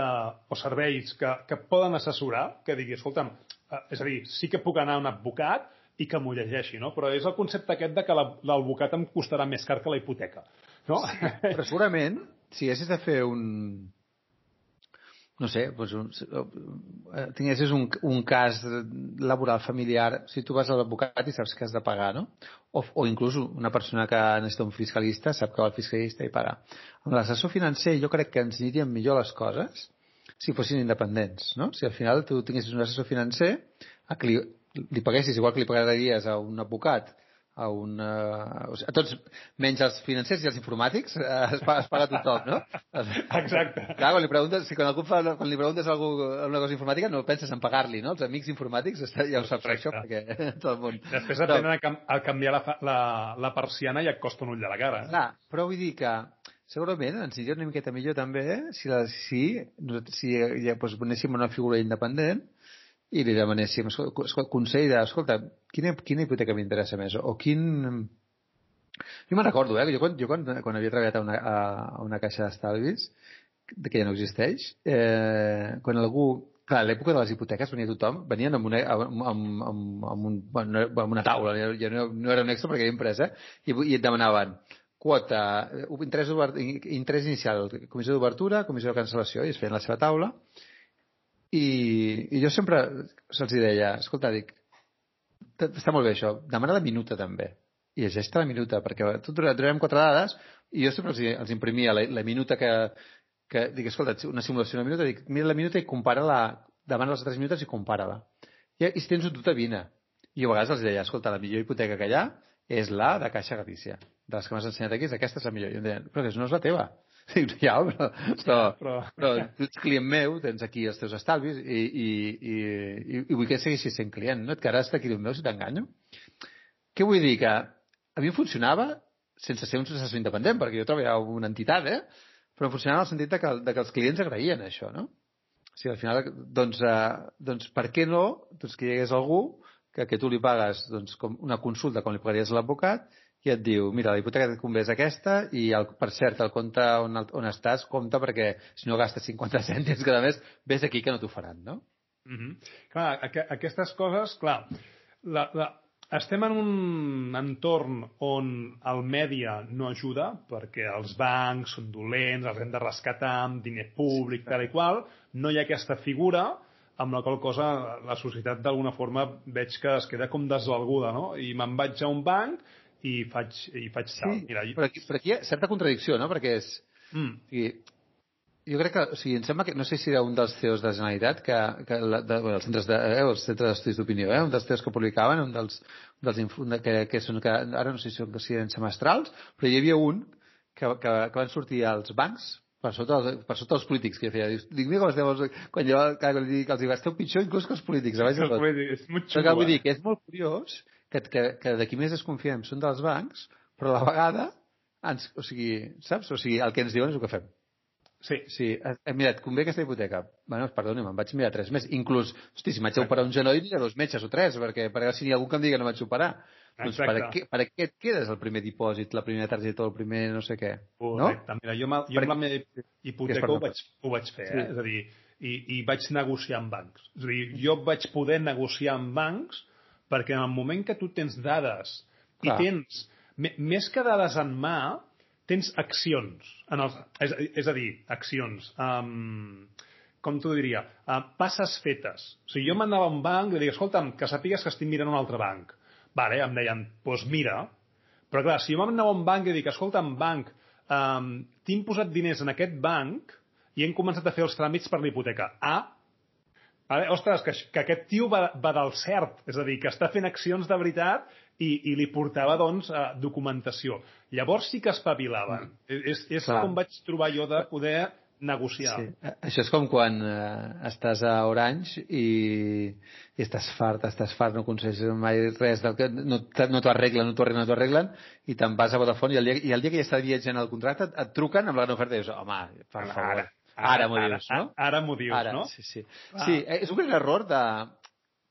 o serveis que, que poden assessorar, que digui, escolta'm, eh, és a dir, sí que puc anar a un advocat i que m'ho llegeixi, no? Però és el concepte aquest de que la- l'advocat em costarà més car que la hipoteca, no? Però segurament, si haguessis de fer un... No sé, doncs un, eh, tinguessis un, un cas laboral familiar, si tu vas a l'advocat i saps que has de pagar, no? O, o inclús una persona que necessita un fiscalista sap que va al fiscalista i paga. Amb l'assessor financer jo crec que ens anirien millor les coses si fossin independents, no? Si al final tu tinguessis un assessor financer a li, li paguessis igual que li pagaries a un advocat a, un, uh, o sigui, a tots, menys els financers i els informàtics, uh, es, paga, es paga tothom, no? Exacte. Clar, quan li preguntes, si quan, algú fa, quan li preguntes a algú una cosa informàtica no penses en pagar-li, no? Els amics informàtics ja ho saps Correcte. això, perquè tot el món... Després aprenen a, cam a canviar la, la, la persiana i et costa un ull de la cara. Clar, però vull dir que segurament ens aniria una miqueta millor també eh, si, la, si, si ja doncs, anéssim a una figura independent i li demanéssim escolta, consell de, escolta, quina, quina hipoteca m'interessa més? O quin... Jo me'n recordo, eh, jo quan, jo quan, quan havia treballat a una, a, una caixa d'estalvis, que ja no existeix, eh, quan algú Clar, a l'època de les hipoteques venia tothom, venien amb una, amb, amb, amb, amb, un, bueno, amb una taula, ja no, no era un extra perquè era impresa, i, i et demanaven quota, eh, interès, interès inicial, comissió d'obertura, comissió de cancel·lació, i es feien la seva taula, i, i jo sempre se'ls deia, escolta, dic, "t- està molt bé això, demana la minuta també, i llegeix-te la minuta, perquè tu donarem quatre dades, i jo sempre els, els imprimia la, la minuta que, que dic, escolta, una simulació una minuta, dic, mira la minuta i compara-la, demana les altres minutes i compara-la. I, I si tens un dubte, vine. I a vegades els deia, escolta, la millor hipoteca que hi ha és la de Caixa Galícia. de les que m'has ensenyat aquí, aquesta és la millor. I em deien, però que no és la teva. Dic, ja, però, però, però... però tu ets client meu, tens aquí els teus estalvis i, i, i, i, i vull que segueixis sent client, no? Et quedaràs client meu si t'enganyo. Què vull dir? Que a mi funcionava sense ser un assessor independent, perquè jo treballava una entitat, eh? però funcionava en el sentit de que, de que els clients agraïen això, no? O sigui, al final, doncs, eh, doncs per què no doncs, que hi hagués algú que, que tu li pagues doncs, com una consulta com li pagaries a l'advocat i et diu, mira, la hipoteca et convé és aquesta i, el, per cert, el compte on, on estàs, compta perquè si no gastes 50 cèntims cada mes, ves aquí que no t'ho faran, no? Mm -hmm. Clar, aqu aquestes coses, clar, la, la, estem en un entorn on el mèdia no ajuda, perquè els bancs són dolents, els hem de rescatar amb diner públic, sí, tal i qual, no hi ha aquesta figura, amb la qual cosa la societat d'alguna forma veig que es queda com desvalguda, no? I me'n vaig a un banc i faig, i faig tal. Sí, Mira, jo... però, aquí, però aquí hi ha certa contradicció, no? Perquè és... Mm. O sigui, jo crec que, o sigui, em sembla que, no sé si era un dels CEOs de la Generalitat, que, que la, de, bueno, els centres de, eh, els centres d'estudis d'opinió, eh, un dels CEOs que publicaven, un dels, un dels que, que, són, que ara no sé si són, si eren semestrals, però hi havia un que, que, que van sortir als bancs per sota, per sota els polítics que feia. Dic, dic mira com esteu, quan jo quan li dic, els dic, esteu pitjor inclús que els polítics. Els polítics, és molt xulo. Vull dir que és molt curiós que, que, que de qui més desconfiem són dels bancs, però a la vegada, ens, o sigui, saps? O sigui, el que ens diuen és el que fem. Sí. Sí, he mirat, convé aquesta hipoteca. Bueno, perdoni, me'n vaig mirar tres més. Inclús, hosti, si m'haig d'operar un genoll, hi ha dos metges o tres, perquè, perquè si hi ha algú que em digui que no vaig operar. Doncs per a, què, per a què et quedes el primer dipòsit, la primera targeta o el primer no sé què? Correcte. No? Mira, jo, jo amb la meva hipoteca ho vaig, ho vaig fer, eh? Sí. És a dir, i, i vaig negociar amb bancs. És a dir, jo vaig poder negociar amb bancs perquè en el moment que tu tens dades Clar. i tens, més que dades en mà, tens accions. En els, és, és a dir, accions. Um, com t'ho diria? Uh, passes fetes. O sigui, jo m'anava a un banc i li dic, escolta'm, que sàpigues que estic mirant un altre banc. Vale, em deien, doncs pues mira. Però clar, si jo m'anava a un banc i dic, escolta'm, banc, um, tinc posat diners en aquest banc i hem començat a fer els tràmits per l'hipoteca. Ah, Vale? Ostres, que, que aquest tio va, va del cert, és a dir, que està fent accions de veritat i, i li portava, doncs, eh, documentació. Llavors sí que espavilaven. Mm. És, és com vaig trobar jo de poder negociar. Sí. Això és com quan eh, estàs a Orange i, i estàs fart, estàs fart, no aconsegueixes mai res, del que, no, no t'ho arreglen, no t'ho arreglen, no t'ho arreglen, i te'n vas a Vodafone i el, dia, i el dia que ja està viatjant el contracte et, et truqen amb la gran oferta i dius, home, per favor. Ara, ara, ara m'ho dius, no? Ara, ara m'ho dius, ara, no? Sí, sí. Ah. Sí, és un gran error de,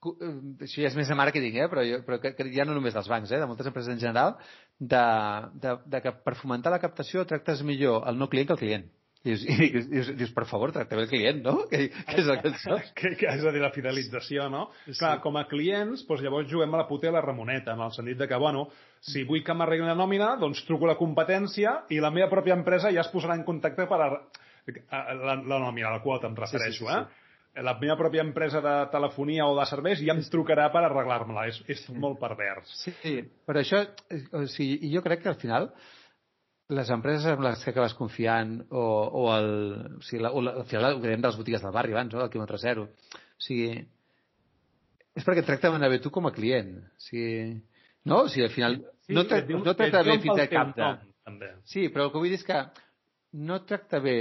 Eh, això ja és més de màrqueting, eh? però, jo, però que, que ja no només dels bancs, eh? de moltes empreses en general, de, de, de que per fomentar la captació tractes millor el no client que el client. I dius, i dius, dius, per favor, tracta bé el client, no? Que, que és el que saps? que, que és a dir, la fidelització, no? Sí. Clar, com a clients, doncs llavors juguem a la puta i a la ramoneta, en el sentit de que, bueno, si vull que m'arregli la nòmina, doncs truco la competència i la meva pròpia empresa ja es posarà en contacte per a, la, la nòmina, a la quota em refereixo, sí, sí, sí. eh? la meva pròpia empresa de telefonia o de serveis ja em trucarà per arreglar-me-la. És, és molt pervers. Sí, però això, o sigui, jo crec que al final les empreses amb les que acabes confiant o, o, el, o sigui, la, o la, al final ho dèiem de les botigues del barri abans, no? del quilòmetre zero. O sigui, és perquè tracten bé tu com a client. O sigui, no? O sigui, al final sí, no, tra no tracta bé fins a cap de... També. Sí, però el que vull dir és que no tracta bé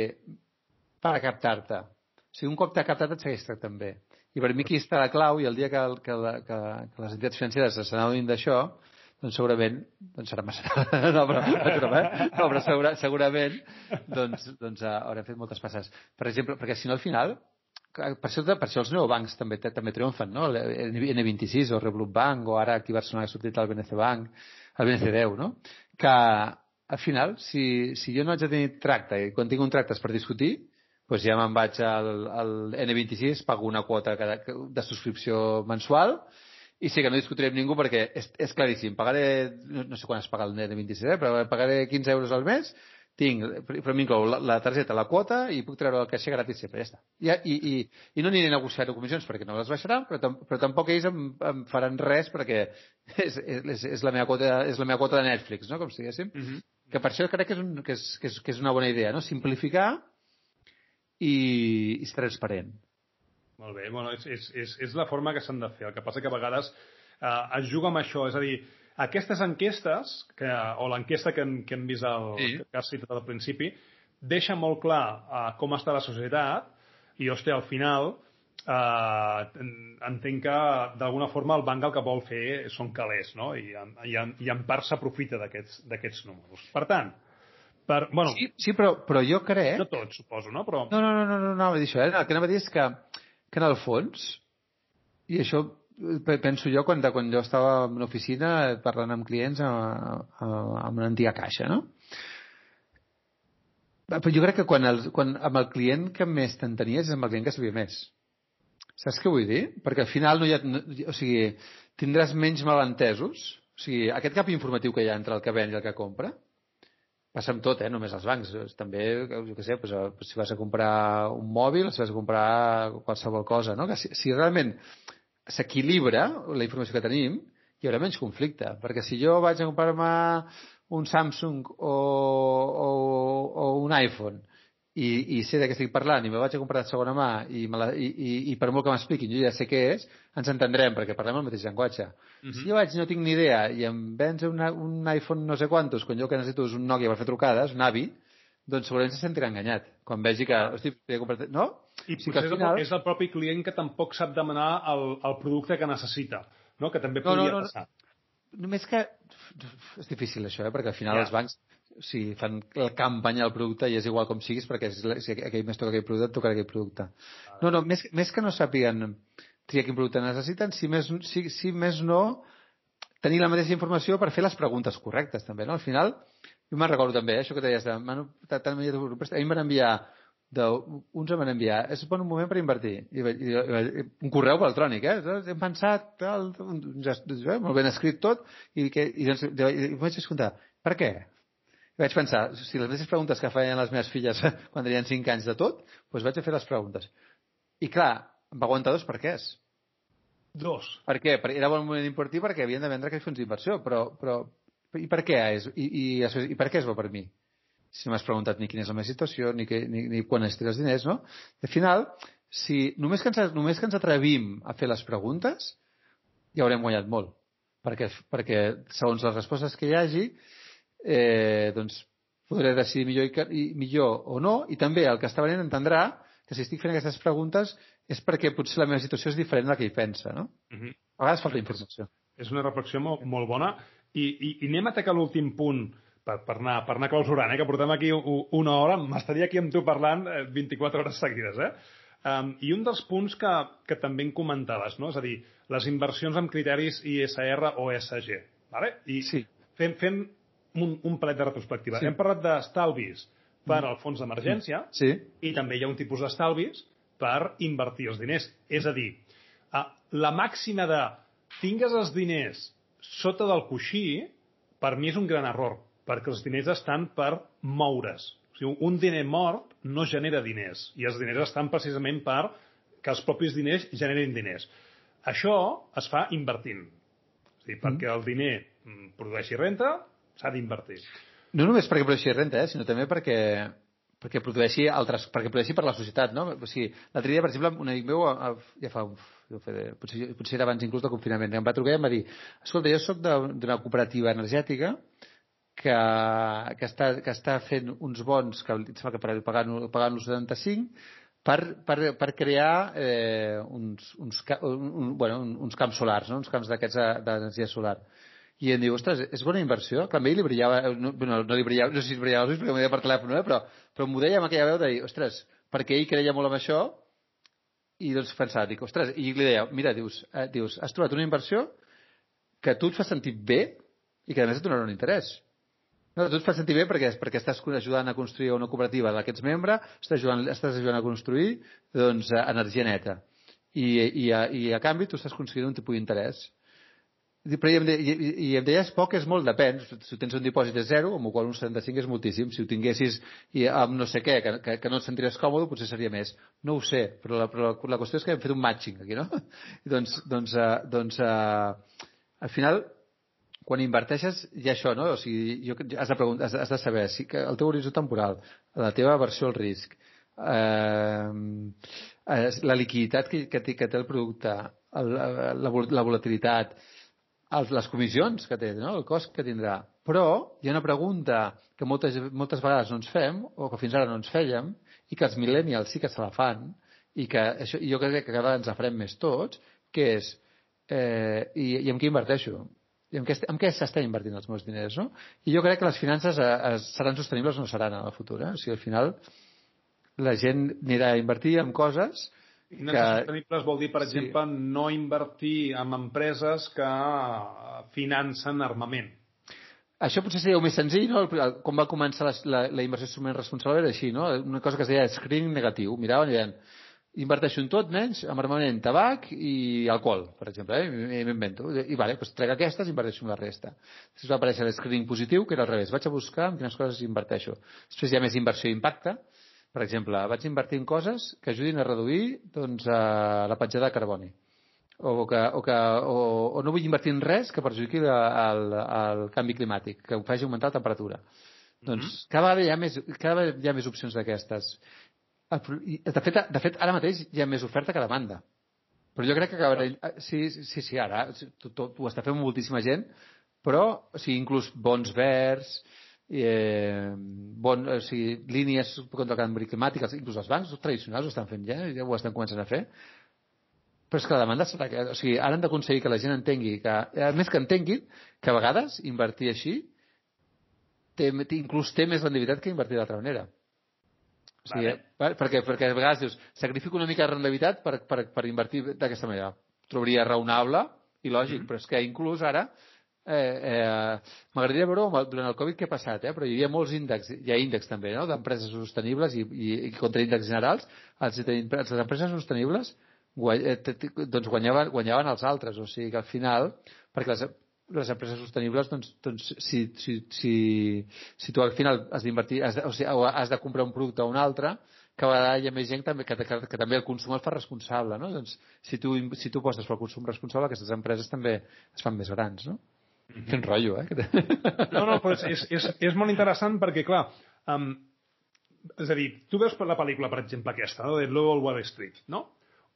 per captar-te si un cop t'ha captat et segueix tractant bé. I per mi aquí està la clau i el dia que, que, la, que, que les entitats financeres s'adonin d'això, doncs segurament, doncs serà massa... no, però, eh? no, però segura, segurament doncs, doncs uh, haurem fet moltes passes. Per exemple, perquè si no al final, per això, per això els neobancs també, també triomfen, no? N26 o Revolut Bank o ara aquí a Barcelona ha sortit el BNC Bank, el BNC10, no? Que al final, si, si jo no haig de tenir tracte i quan tinc un tracte és per discutir, doncs ja me'n vaig al, al N26, pago una quota de subscripció mensual i sí que no discutiré amb ningú perquè és, és claríssim. Pagaré, no, no sé quan es paga el N26, eh, però pagaré 15 euros al mes, tinc, però m'inclou la, la targeta, la quota i puc treure el caixer gratis sempre, ja està. I, i, i, i no aniré a negociar comissions perquè no les baixaran, però, tam, però tampoc ells em, em faran res perquè és, és, és, la meva quota, és la meva quota de Netflix, no? com si diguéssim. Uh mhm. -huh. Que per això crec que és, un, que, és, que, és, que és una bona idea, no? simplificar i, i transparent. Molt bé, bueno, és, és, és, és la forma que s'han de fer. El que passa que a vegades eh, es juga amb això, és a dir, aquestes enquestes, que, o l'enquesta que, hem, que hem vist al, Sí. que has citat al principi, deixa molt clar uh, com està la societat i, hòstia, al final uh, entenc que d'alguna forma el banc el que vol fer són calés, no? I, i, en, i en part s'aprofita d'aquests números. Per tant, per, bueno, Sí, sí però, però jo crec... no tots, suposo, no? Però No, no, no, no, no, no això, eh? El que anava a dir és que, que en el fons, i això eh, penso jo quan, de, quan jo estava en una oficina parlant amb clients a, a, amb una antiga caixa, no? Però jo crec que quan, el, quan amb el client que més t'entenies és amb el client que sabia més. Saps què vull dir? Perquè al final no hi ha... No, o sigui, tindràs menys malentesos. O sigui, aquest cap informatiu que hi ha entre el que ven i el que compra, passa amb tot, eh? només als bancs. També, jo què sé, doncs, eh, si vas a comprar un mòbil, si vas a comprar qualsevol cosa, no? Que si, si realment s'equilibra la informació que tenim, hi haurà menys conflicte. Perquè si jo vaig a comprar-me un Samsung o, o, o un iPhone i, i sé de què estic parlant i me vaig a comprar de segona mà i, me la, i, i, i per molt que m'expliquin jo ja sé què és, ens entendrem perquè parlem el mateix llenguatge. Uh -huh. Si jo vaig no tinc ni idea i em vens una, un iPhone no sé quantos quan jo que necessito és un Nokia per fer trucades, un avi, doncs segurament se sentirà enganyat quan vegi que, hosti, he comprat... No? I Sí, que potser final- és el propi client que tampoc sap demanar el, el producte que necessita, no? que també No, no, podria no, no. passar. Només que és difícil això, eh? perquè al final Ja. els bancs o sigui, fan la campanya del producte i és igual com siguis perquè és, si aquell més toca aquell producte, et tocarà aquell producte. No, no, més, més que no sàpiguen triar quin producte necessiten, si més, si, si més no tenir la mateixa informació per fer les preguntes correctes també, no? Al final, jo me'n recordo també, eh, això que deies de, "Manu, un préstec", a mi em van enviar de, uns em van enviar, és bon un moment per invertir. I, i, i, un correu electrònic, eh? Hem pensat, tal, un, ja, eh, molt ben escrit tot, i, que, i, doncs, i, i vaig escoltar, per què? I vaig pensar, si les mateixes preguntes que feien les meves filles quan tenien 5 anys de tot, doncs vaig a fer les preguntes. I clar, em va aguantar dos per què és. Dos. Per què? Per, era bon moment d'invertir perquè havien de vendre aquells fons d'inversió, però, però i per què és? I, i, I per què és bo per mi? Si no m'has preguntat ni quina és la meva situació, ni, que, ni, ni quan necessito els diners, no? Al final, si només que, ens, només que ens atrevim a fer les preguntes, ja haurem guanyat molt. Perquè, perquè segons les respostes que hi hagi, eh, doncs podré decidir millor, i, i, millor o no, i també el que està venint entendrà que si estic fent aquestes preguntes és perquè potser la meva situació és diferent de la que ell pensa, no? Uh -huh. A vegades falta informació. És una reflexió molt, molt bona. I, i, I anem a atacar l'últim punt per, per, anar, per anar clausurant, eh? que portem aquí una hora. M'estaria aquí amb tu parlant eh, 24 hores seguides. Eh? Um, I un dels punts que, que també em comentaves, no? és a dir, les inversions amb criteris ISR o ESG. Vale? I Sí. fem, fem un, un palet de retrospectiva. Sí. Hem parlat d'estalvis per al fons d'emergència, Sí. i també hi ha un tipus d'estalvis per invertir els diners. És a dir, la màxima de tingues els diners sota del coixí, per mi és un gran error, perquè els diners estan per moure's. O sigui, un diner mort no genera diners, i els diners estan precisament per que els propis diners generin diners. Això es fa invertint. A dir, perquè el diner mm, produeixi renta, s'ha d'invertir. No només perquè produeixi renta, eh, sinó també perquè perquè produeixi altres, perquè produeixi per la societat, no? O sigui, l'altre dia, per exemple, un amic meu, ja fa, fa potser, potser era abans inclús del confinament, em va trucar i em va dir, escolta, jo sóc d'una cooperativa energètica que, que, està, que està fent uns bons, que em sembla que pagant, pagant els 75, per, per, per crear eh, uns, uns, un, un, bueno, un- uns camps solars, no? uns camps d'aquests d'energia solar. I em diu, ostres, és bona inversió? Clar, a ell li brillava, no, no, no li brillava, no sé si brillava els ulls perquè m'ho deia per telèfon, eh? però, però m'ho deia amb aquella veu de dir, ostres, perquè ell creia molt en això i doncs pensava, dic, ostres, i li deia, mira, dius, eh, dius, has trobat una inversió que tu et fa sentir bé i que a més et donarà un interès. No, tu et fa sentir bé perquè, perquè estàs ajudant a construir una cooperativa de la que ets membre, estàs ajudant, estàs ajudant a construir doncs, eh, energia neta. I, i, a, I a canvi tu estàs aconseguint un tipus d'interès. Però i i, i- em deies poc és molt, depèn. Si tens un dipòsit de zero, amb el qual un 75 és moltíssim. Si ho tinguessis i amb no sé què, que, que, que no et sentiries còmode, potser seria més. No ho sé, però la, però la, la qüestió és que hem fet un matching aquí, no? I doncs, doncs, uh, doncs uh, al final, quan inverteixes, hi ha això, no? O sigui, jo, has, de preguntar, has, has de saber si que el teu horitzó temporal, la teva aversió al risc, eh, eh, la liquiditat que, que, té, que té el producte, la, vol- la volatilitat, els, les comissions que té, no? el cost que tindrà. Però hi ha una pregunta que moltes, moltes vegades no ens fem, o que fins ara no ens fèiem, i que els millennials sí que se la fan, i que això, jo crec que cada vegada ens la farem més tots, que és eh, i, i en què inverteixo? I en què, en què s'estan invertint els meus diners, no? I jo crec que les finances eh, es, seran sostenibles o no seran en el futur, eh? O sigui, al final la gent anirà a invertir en coses Finances que... sostenibles vol dir, per sí. exemple, no invertir en empreses que financen armament. Això potser seria el més senzill, no? Com va començar la, la, la inversió instrument responsable era així, no? Una cosa que es deia screening negatiu. Miraven i deien, inverteixo en tot menys en armament, tabac i alcohol, per exemple, eh? m'invento. I vale, doncs trec aquestes i inverteixo en la resta. Després va aparèixer l'escreening positiu, que era al revés. Vaig a buscar en quines coses inverteixo. Després hi ha més inversió i impacte, per exemple, vaig invertir en coses que ajudin a reduir doncs, a la petjada de carboni. O, que, o, que, o, o no vull invertir en res que perjudiqui el, el canvi climàtic, que ho faci augmentar la temperatura. Mm -hmm. Doncs cada vegada hi ha més, cada vegada hi ha més opcions d'aquestes. De fet, de fet, ara mateix hi ha més oferta que demanda. Però jo crec que acabaré... Sí, sí, sí, ara tot, tot, ho està fent moltíssima gent, però o sigui, inclús bons verds, eh, bon, o sigui, línies contra el canvi climàtic, inclús els bancs tradicionals ho estan fent ja, ja ho estan començant a fer, però és que la demanda serà que, o sigui, ara hem d'aconseguir que la gent entengui, que, a més que entenguin, que a vegades invertir així té, inclús té més rendibilitat que invertir d'altra manera. O sigui, vale. per, perquè, perquè a vegades dius, sacrifico una mica de rendibilitat per, per, per invertir d'aquesta manera. Trobaria raonable i lògic, mm -hmm. però és que inclús ara Eh, eh, M'agradaria veure durant el Covid què ha passat, eh? però hi havia molts índexs, hi ha índexs també, no?, d'empreses sostenibles i, i, i contra índexs generals. Els, les empreses sostenibles guany, eh, doncs guanyaven, guanyaven els altres, o sigui que al final, perquè les, les empreses sostenibles, doncs, doncs si, si, si, si tu al final has d'invertir, o sigui, has de comprar un producte o un altre, que vegada hi ha més gent també, que, que, que també el consum es fa responsable, no? Doncs si tu, si tu apostes pel consum responsable, aquestes empreses també es fan més grans, no? Quin rotllo, eh? No, no, però és, és, és molt interessant perquè, clar, um, és a dir, tu veus la pel·lícula, per exemple, aquesta, no? de Lowell Wall Street, no?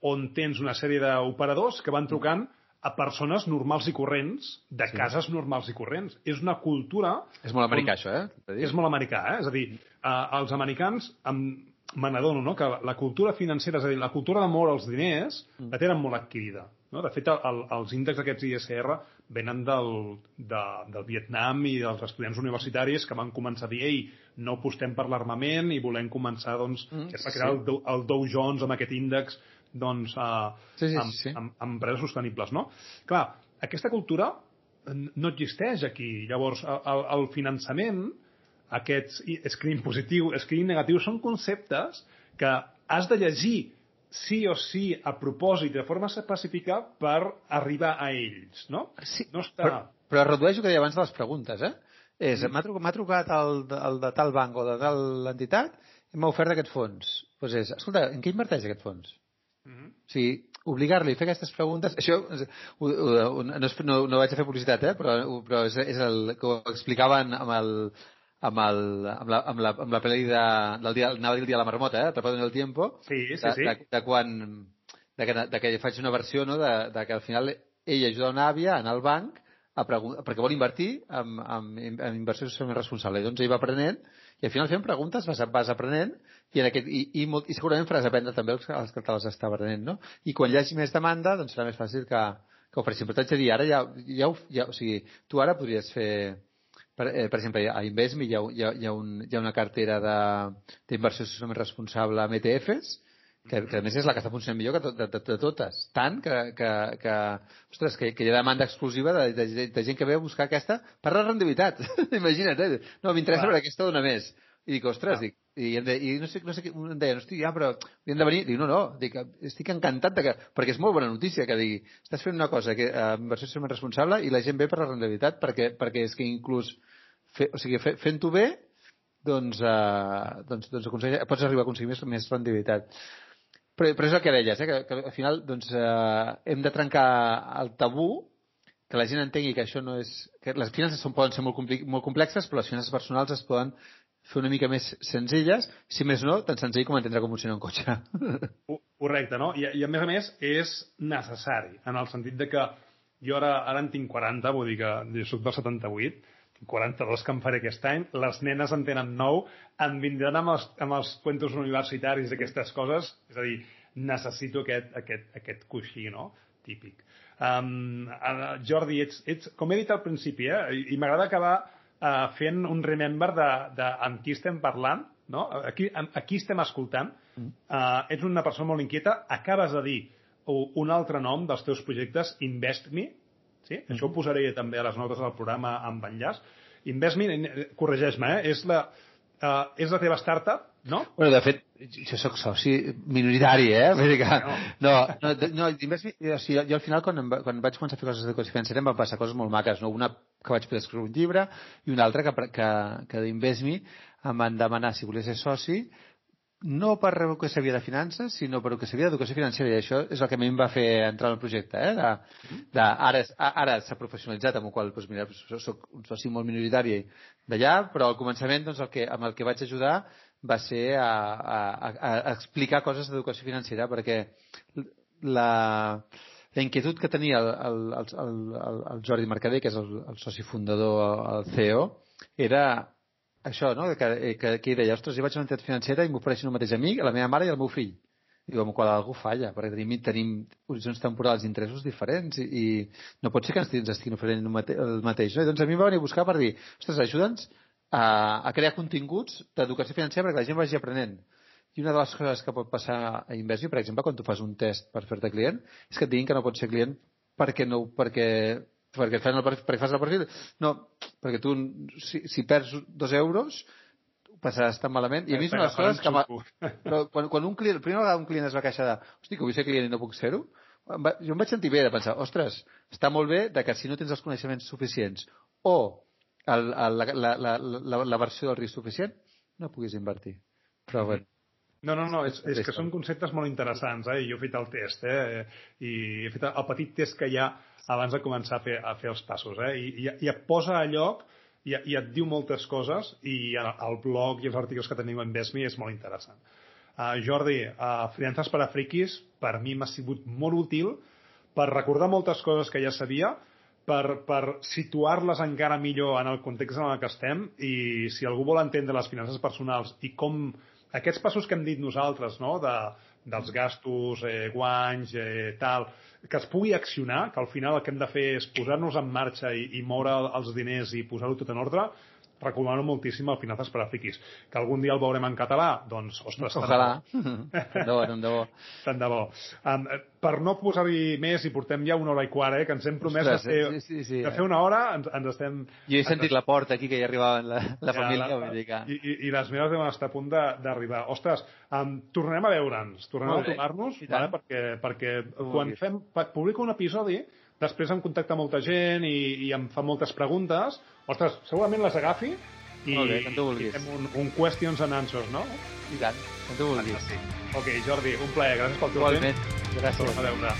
on tens una sèrie d'operadors que van trucant a persones normals i corrents, de sí. cases normals i corrents. És una cultura... És molt americà, on... això, eh? És molt americà, eh? És a dir, uh, els americans, amb... me n'adono, no?, que la cultura financera, és a dir, la cultura d'amor als diners, mm. la tenen molt adquirida. No? De fet, el, els índexs d'aquests ISR venen del, de, del Vietnam i dels estudiants universitaris que van començar a dir ei, no apostem per l'armament i volem començar, doncs, mm, que es va crear sí. el, el Dow Jones amb aquest índex doncs, uh, sí, sí, amb, sí. Amb, amb empreses sostenibles, no? Clar, aquesta cultura no existeix aquí. Llavors, el, el finançament, aquests screen positiu, screen negatiu, són conceptes que has de llegir sí o sí a propòsit, de forma específica, per arribar a ells, no? Sí, no està... però, però redueix el que deia abans de les preguntes, eh? És, mm. m'ha trucat, trucat el, el de tal banc o de tal entitat i m'ha ofert aquest fons. Doncs pues és, escolta, en què inverteix aquest fons? Mm -hmm. O sigui, obligar-li a fer aquestes preguntes... Això ho, ho, no, no, no vaig a fer publicitat, eh? però, però és, és el que ho explicaven amb el, amb, el, amb, la, amb, la, amb la pel·li de, del dia, anava a dir el dia de la marmota, eh? Atrapado en el tiempo. Sí, sí, de, sí. De, de, quan, de que, de que faig una versió, no?, de, de que al final ell ajuda una àvia a anar al banc a perquè vol invertir en, en, en inversió socialment responsable. I doncs ell va aprenent i al final fent preguntes vas, vas aprenent i, en aquest, i, i, molt, i segurament faràs aprendre també els, els que te les està aprenent, no? I quan hi hagi més demanda, doncs serà més fàcil que, que ofereixin. Però t'haig de dir, ara ja, ja, ja, o sigui, tu ara podries fer per, eh, per exemple, a Investme hi ha, hi ha, hi ha, un, hi ha una cartera d'inversió socialment responsable amb ETFs, que, que a més és la que està funcionant millor que to, de, de, de totes. Tant que, que, que, ostres, que, que hi ha demanda exclusiva de, de, de, de gent que ve a buscar aquesta per la rendibilitat. Imagina't, eh? No, m'interessa veure aquesta dona més. I dic, ostres, dic, i, de, i no sé, no sé em deia, no estic, ja, però hem de venir. Dic, no, no, dic, estic encantat de que, perquè és molt bona notícia que digui, estàs fent una cosa que eh, inversió és responsable i la gent ve per la rendibilitat perquè, perquè és que inclús, fe, o sigui, fent-ho bé, doncs, eh, doncs, doncs pots arribar a aconseguir més, més rendibilitat. Però, però és el que deies, eh, que, que al final doncs, eh, hem de trencar el tabú que la gent entengui que això no és... que les finances són, poden ser molt, molt complexes, però les finances personals es poden fer una mica més senzilles, si més no, tan senzill com entendre com funciona un cotxe. Correcte, no? I, I a més a més és necessari, en el sentit de que Jo ara, ara en tinc 40, vull dir que jo soc del 78, tinc 42 que em faré aquest any, les nenes en tenen 9, em vindran amb els, amb els cuentos universitaris d'aquestes coses, és a dir, necessito aquest, aquest, aquest coixí, no? Típic. Um, Jordi, ets, ets, com he dit al principi, eh, i, i m'agrada acabar uh, fent un remember de, de amb qui estem parlant, no? Aquí, aquí estem escoltant. Uh, ets una persona molt inquieta. Acabes de dir un altre nom dels teus projectes, InvestMe. Sí? Mm -hmm. Això ho posaré també a les notes del programa amb enllaç. InvestMe, eh, corregeix-me, eh? és, la, uh, és la teva startup, no? Bueno, de fet, jo sóc soci minoritari, eh? Vull dir que, no, no, no, InvestMe, o sigui, jo al final, quan, em, quan vaig començar a fer coses d'educació financera, em van passar coses molt maques, no? Una que vaig poder escriure un llibre i una altra que, que, que d'InvestMe em van demanar si volia ser soci no per el que sabia de finances, sinó per el que sabia d'educació financera, i això és el que a mi em va fer entrar en el projecte. Eh? De, de, ara ara s'ha professionalitzat, amb el qual doncs, mira, soc un soci molt minoritari d'allà, però al començament doncs, el que, amb el que vaig ajudar va ser a, a, a, explicar coses d'educació financera, perquè la, la inquietud que tenia el, el, el, el, el Jordi Mercader, que és el, el soci fundador, el CEO, era això, no? que, que, que deia, ostres, jo vaig a una entitat financera i m'ofereixen el mateix a mi, a la meva mare i al meu fill. Diu, amb qual algú falla, perquè tenim, tenim horitzons temporals i interessos diferents i, i no pot ser que ens estiguin oferint el mateix. No? I doncs a mi em va venir a buscar per dir, ostres, ajuda'ns a, a crear continguts d'educació financera perquè la gent vagi aprenent. I una de les coses que pot passar a Inversió, per exemple, quan tu fas un test per fer-te client, és que et diguin que no pots ser client perquè, no, perquè perquè, fas el perfil, perquè fas el perfil, no, perquè tu, si, si perds dos euros, passaràs tan malament. I a mi és una de les coses que... Però quan, quan un client, la primera vegada un client es va queixar de hosti, que vull ser client i no puc ser-ho, jo em vaig sentir bé de pensar, ostres, està molt bé de que si no tens els coneixements suficients o el, el, la, la, la, la, la versió del risc suficient, no puguis invertir. Però mm-hmm. bueno, no, no, no, és, és que són conceptes molt interessants, eh? Jo he fet el test, eh? I he fet el petit test que hi ha abans de començar a fer, a fer els passos, eh? I, i, i et posa a lloc i, i et diu moltes coses i el blog i els articles que teniu en Besmi és molt interessant. Uh, Jordi, uh, Finances per a Friquis per mi m'ha sigut molt útil per recordar moltes coses que ja sabia, per, per situar-les encara millor en el context en el que estem i si algú vol entendre les finances personals i com aquests passos que hem dit nosaltres, no?, de, dels gastos, eh, guanys, eh, tal, que es pugui accionar, que al final el que hem de fer és posar-nos en marxa i, i moure els diners i posar-ho tot en ordre, recomano moltíssim el Finances per a Friquis. Que algun dia el veurem en català? Doncs, ostres, Ojalà. tant de bo, tant de bo. Tant de bo. Um, per no posar-hi més, i portem ja una hora i quart, eh, que ens hem promès ostres, de, fer, sí, sí, sí. de fer una hora, ens, ens estem... Jo he sentit ens... la porta aquí, que hi arribava la, la ja, família. La, vull dir que... I, i, I les meves deuen estar a punt d'arribar. Ostres, um, tornem a veure'ns, tornem a trobar-nos, vale, perquè, perquè quan fem, publico un episodi, després em contacta molta gent i, i em fa moltes preguntes, ostres, segurament les agafi i, Molt bé, quan tu vulguis. i fem un, un questions and answers, no? I tant, quan tu vulguis. Ok, Jordi, un plaer, gràcies pel teu temps. Gràcies. Tornem a veure.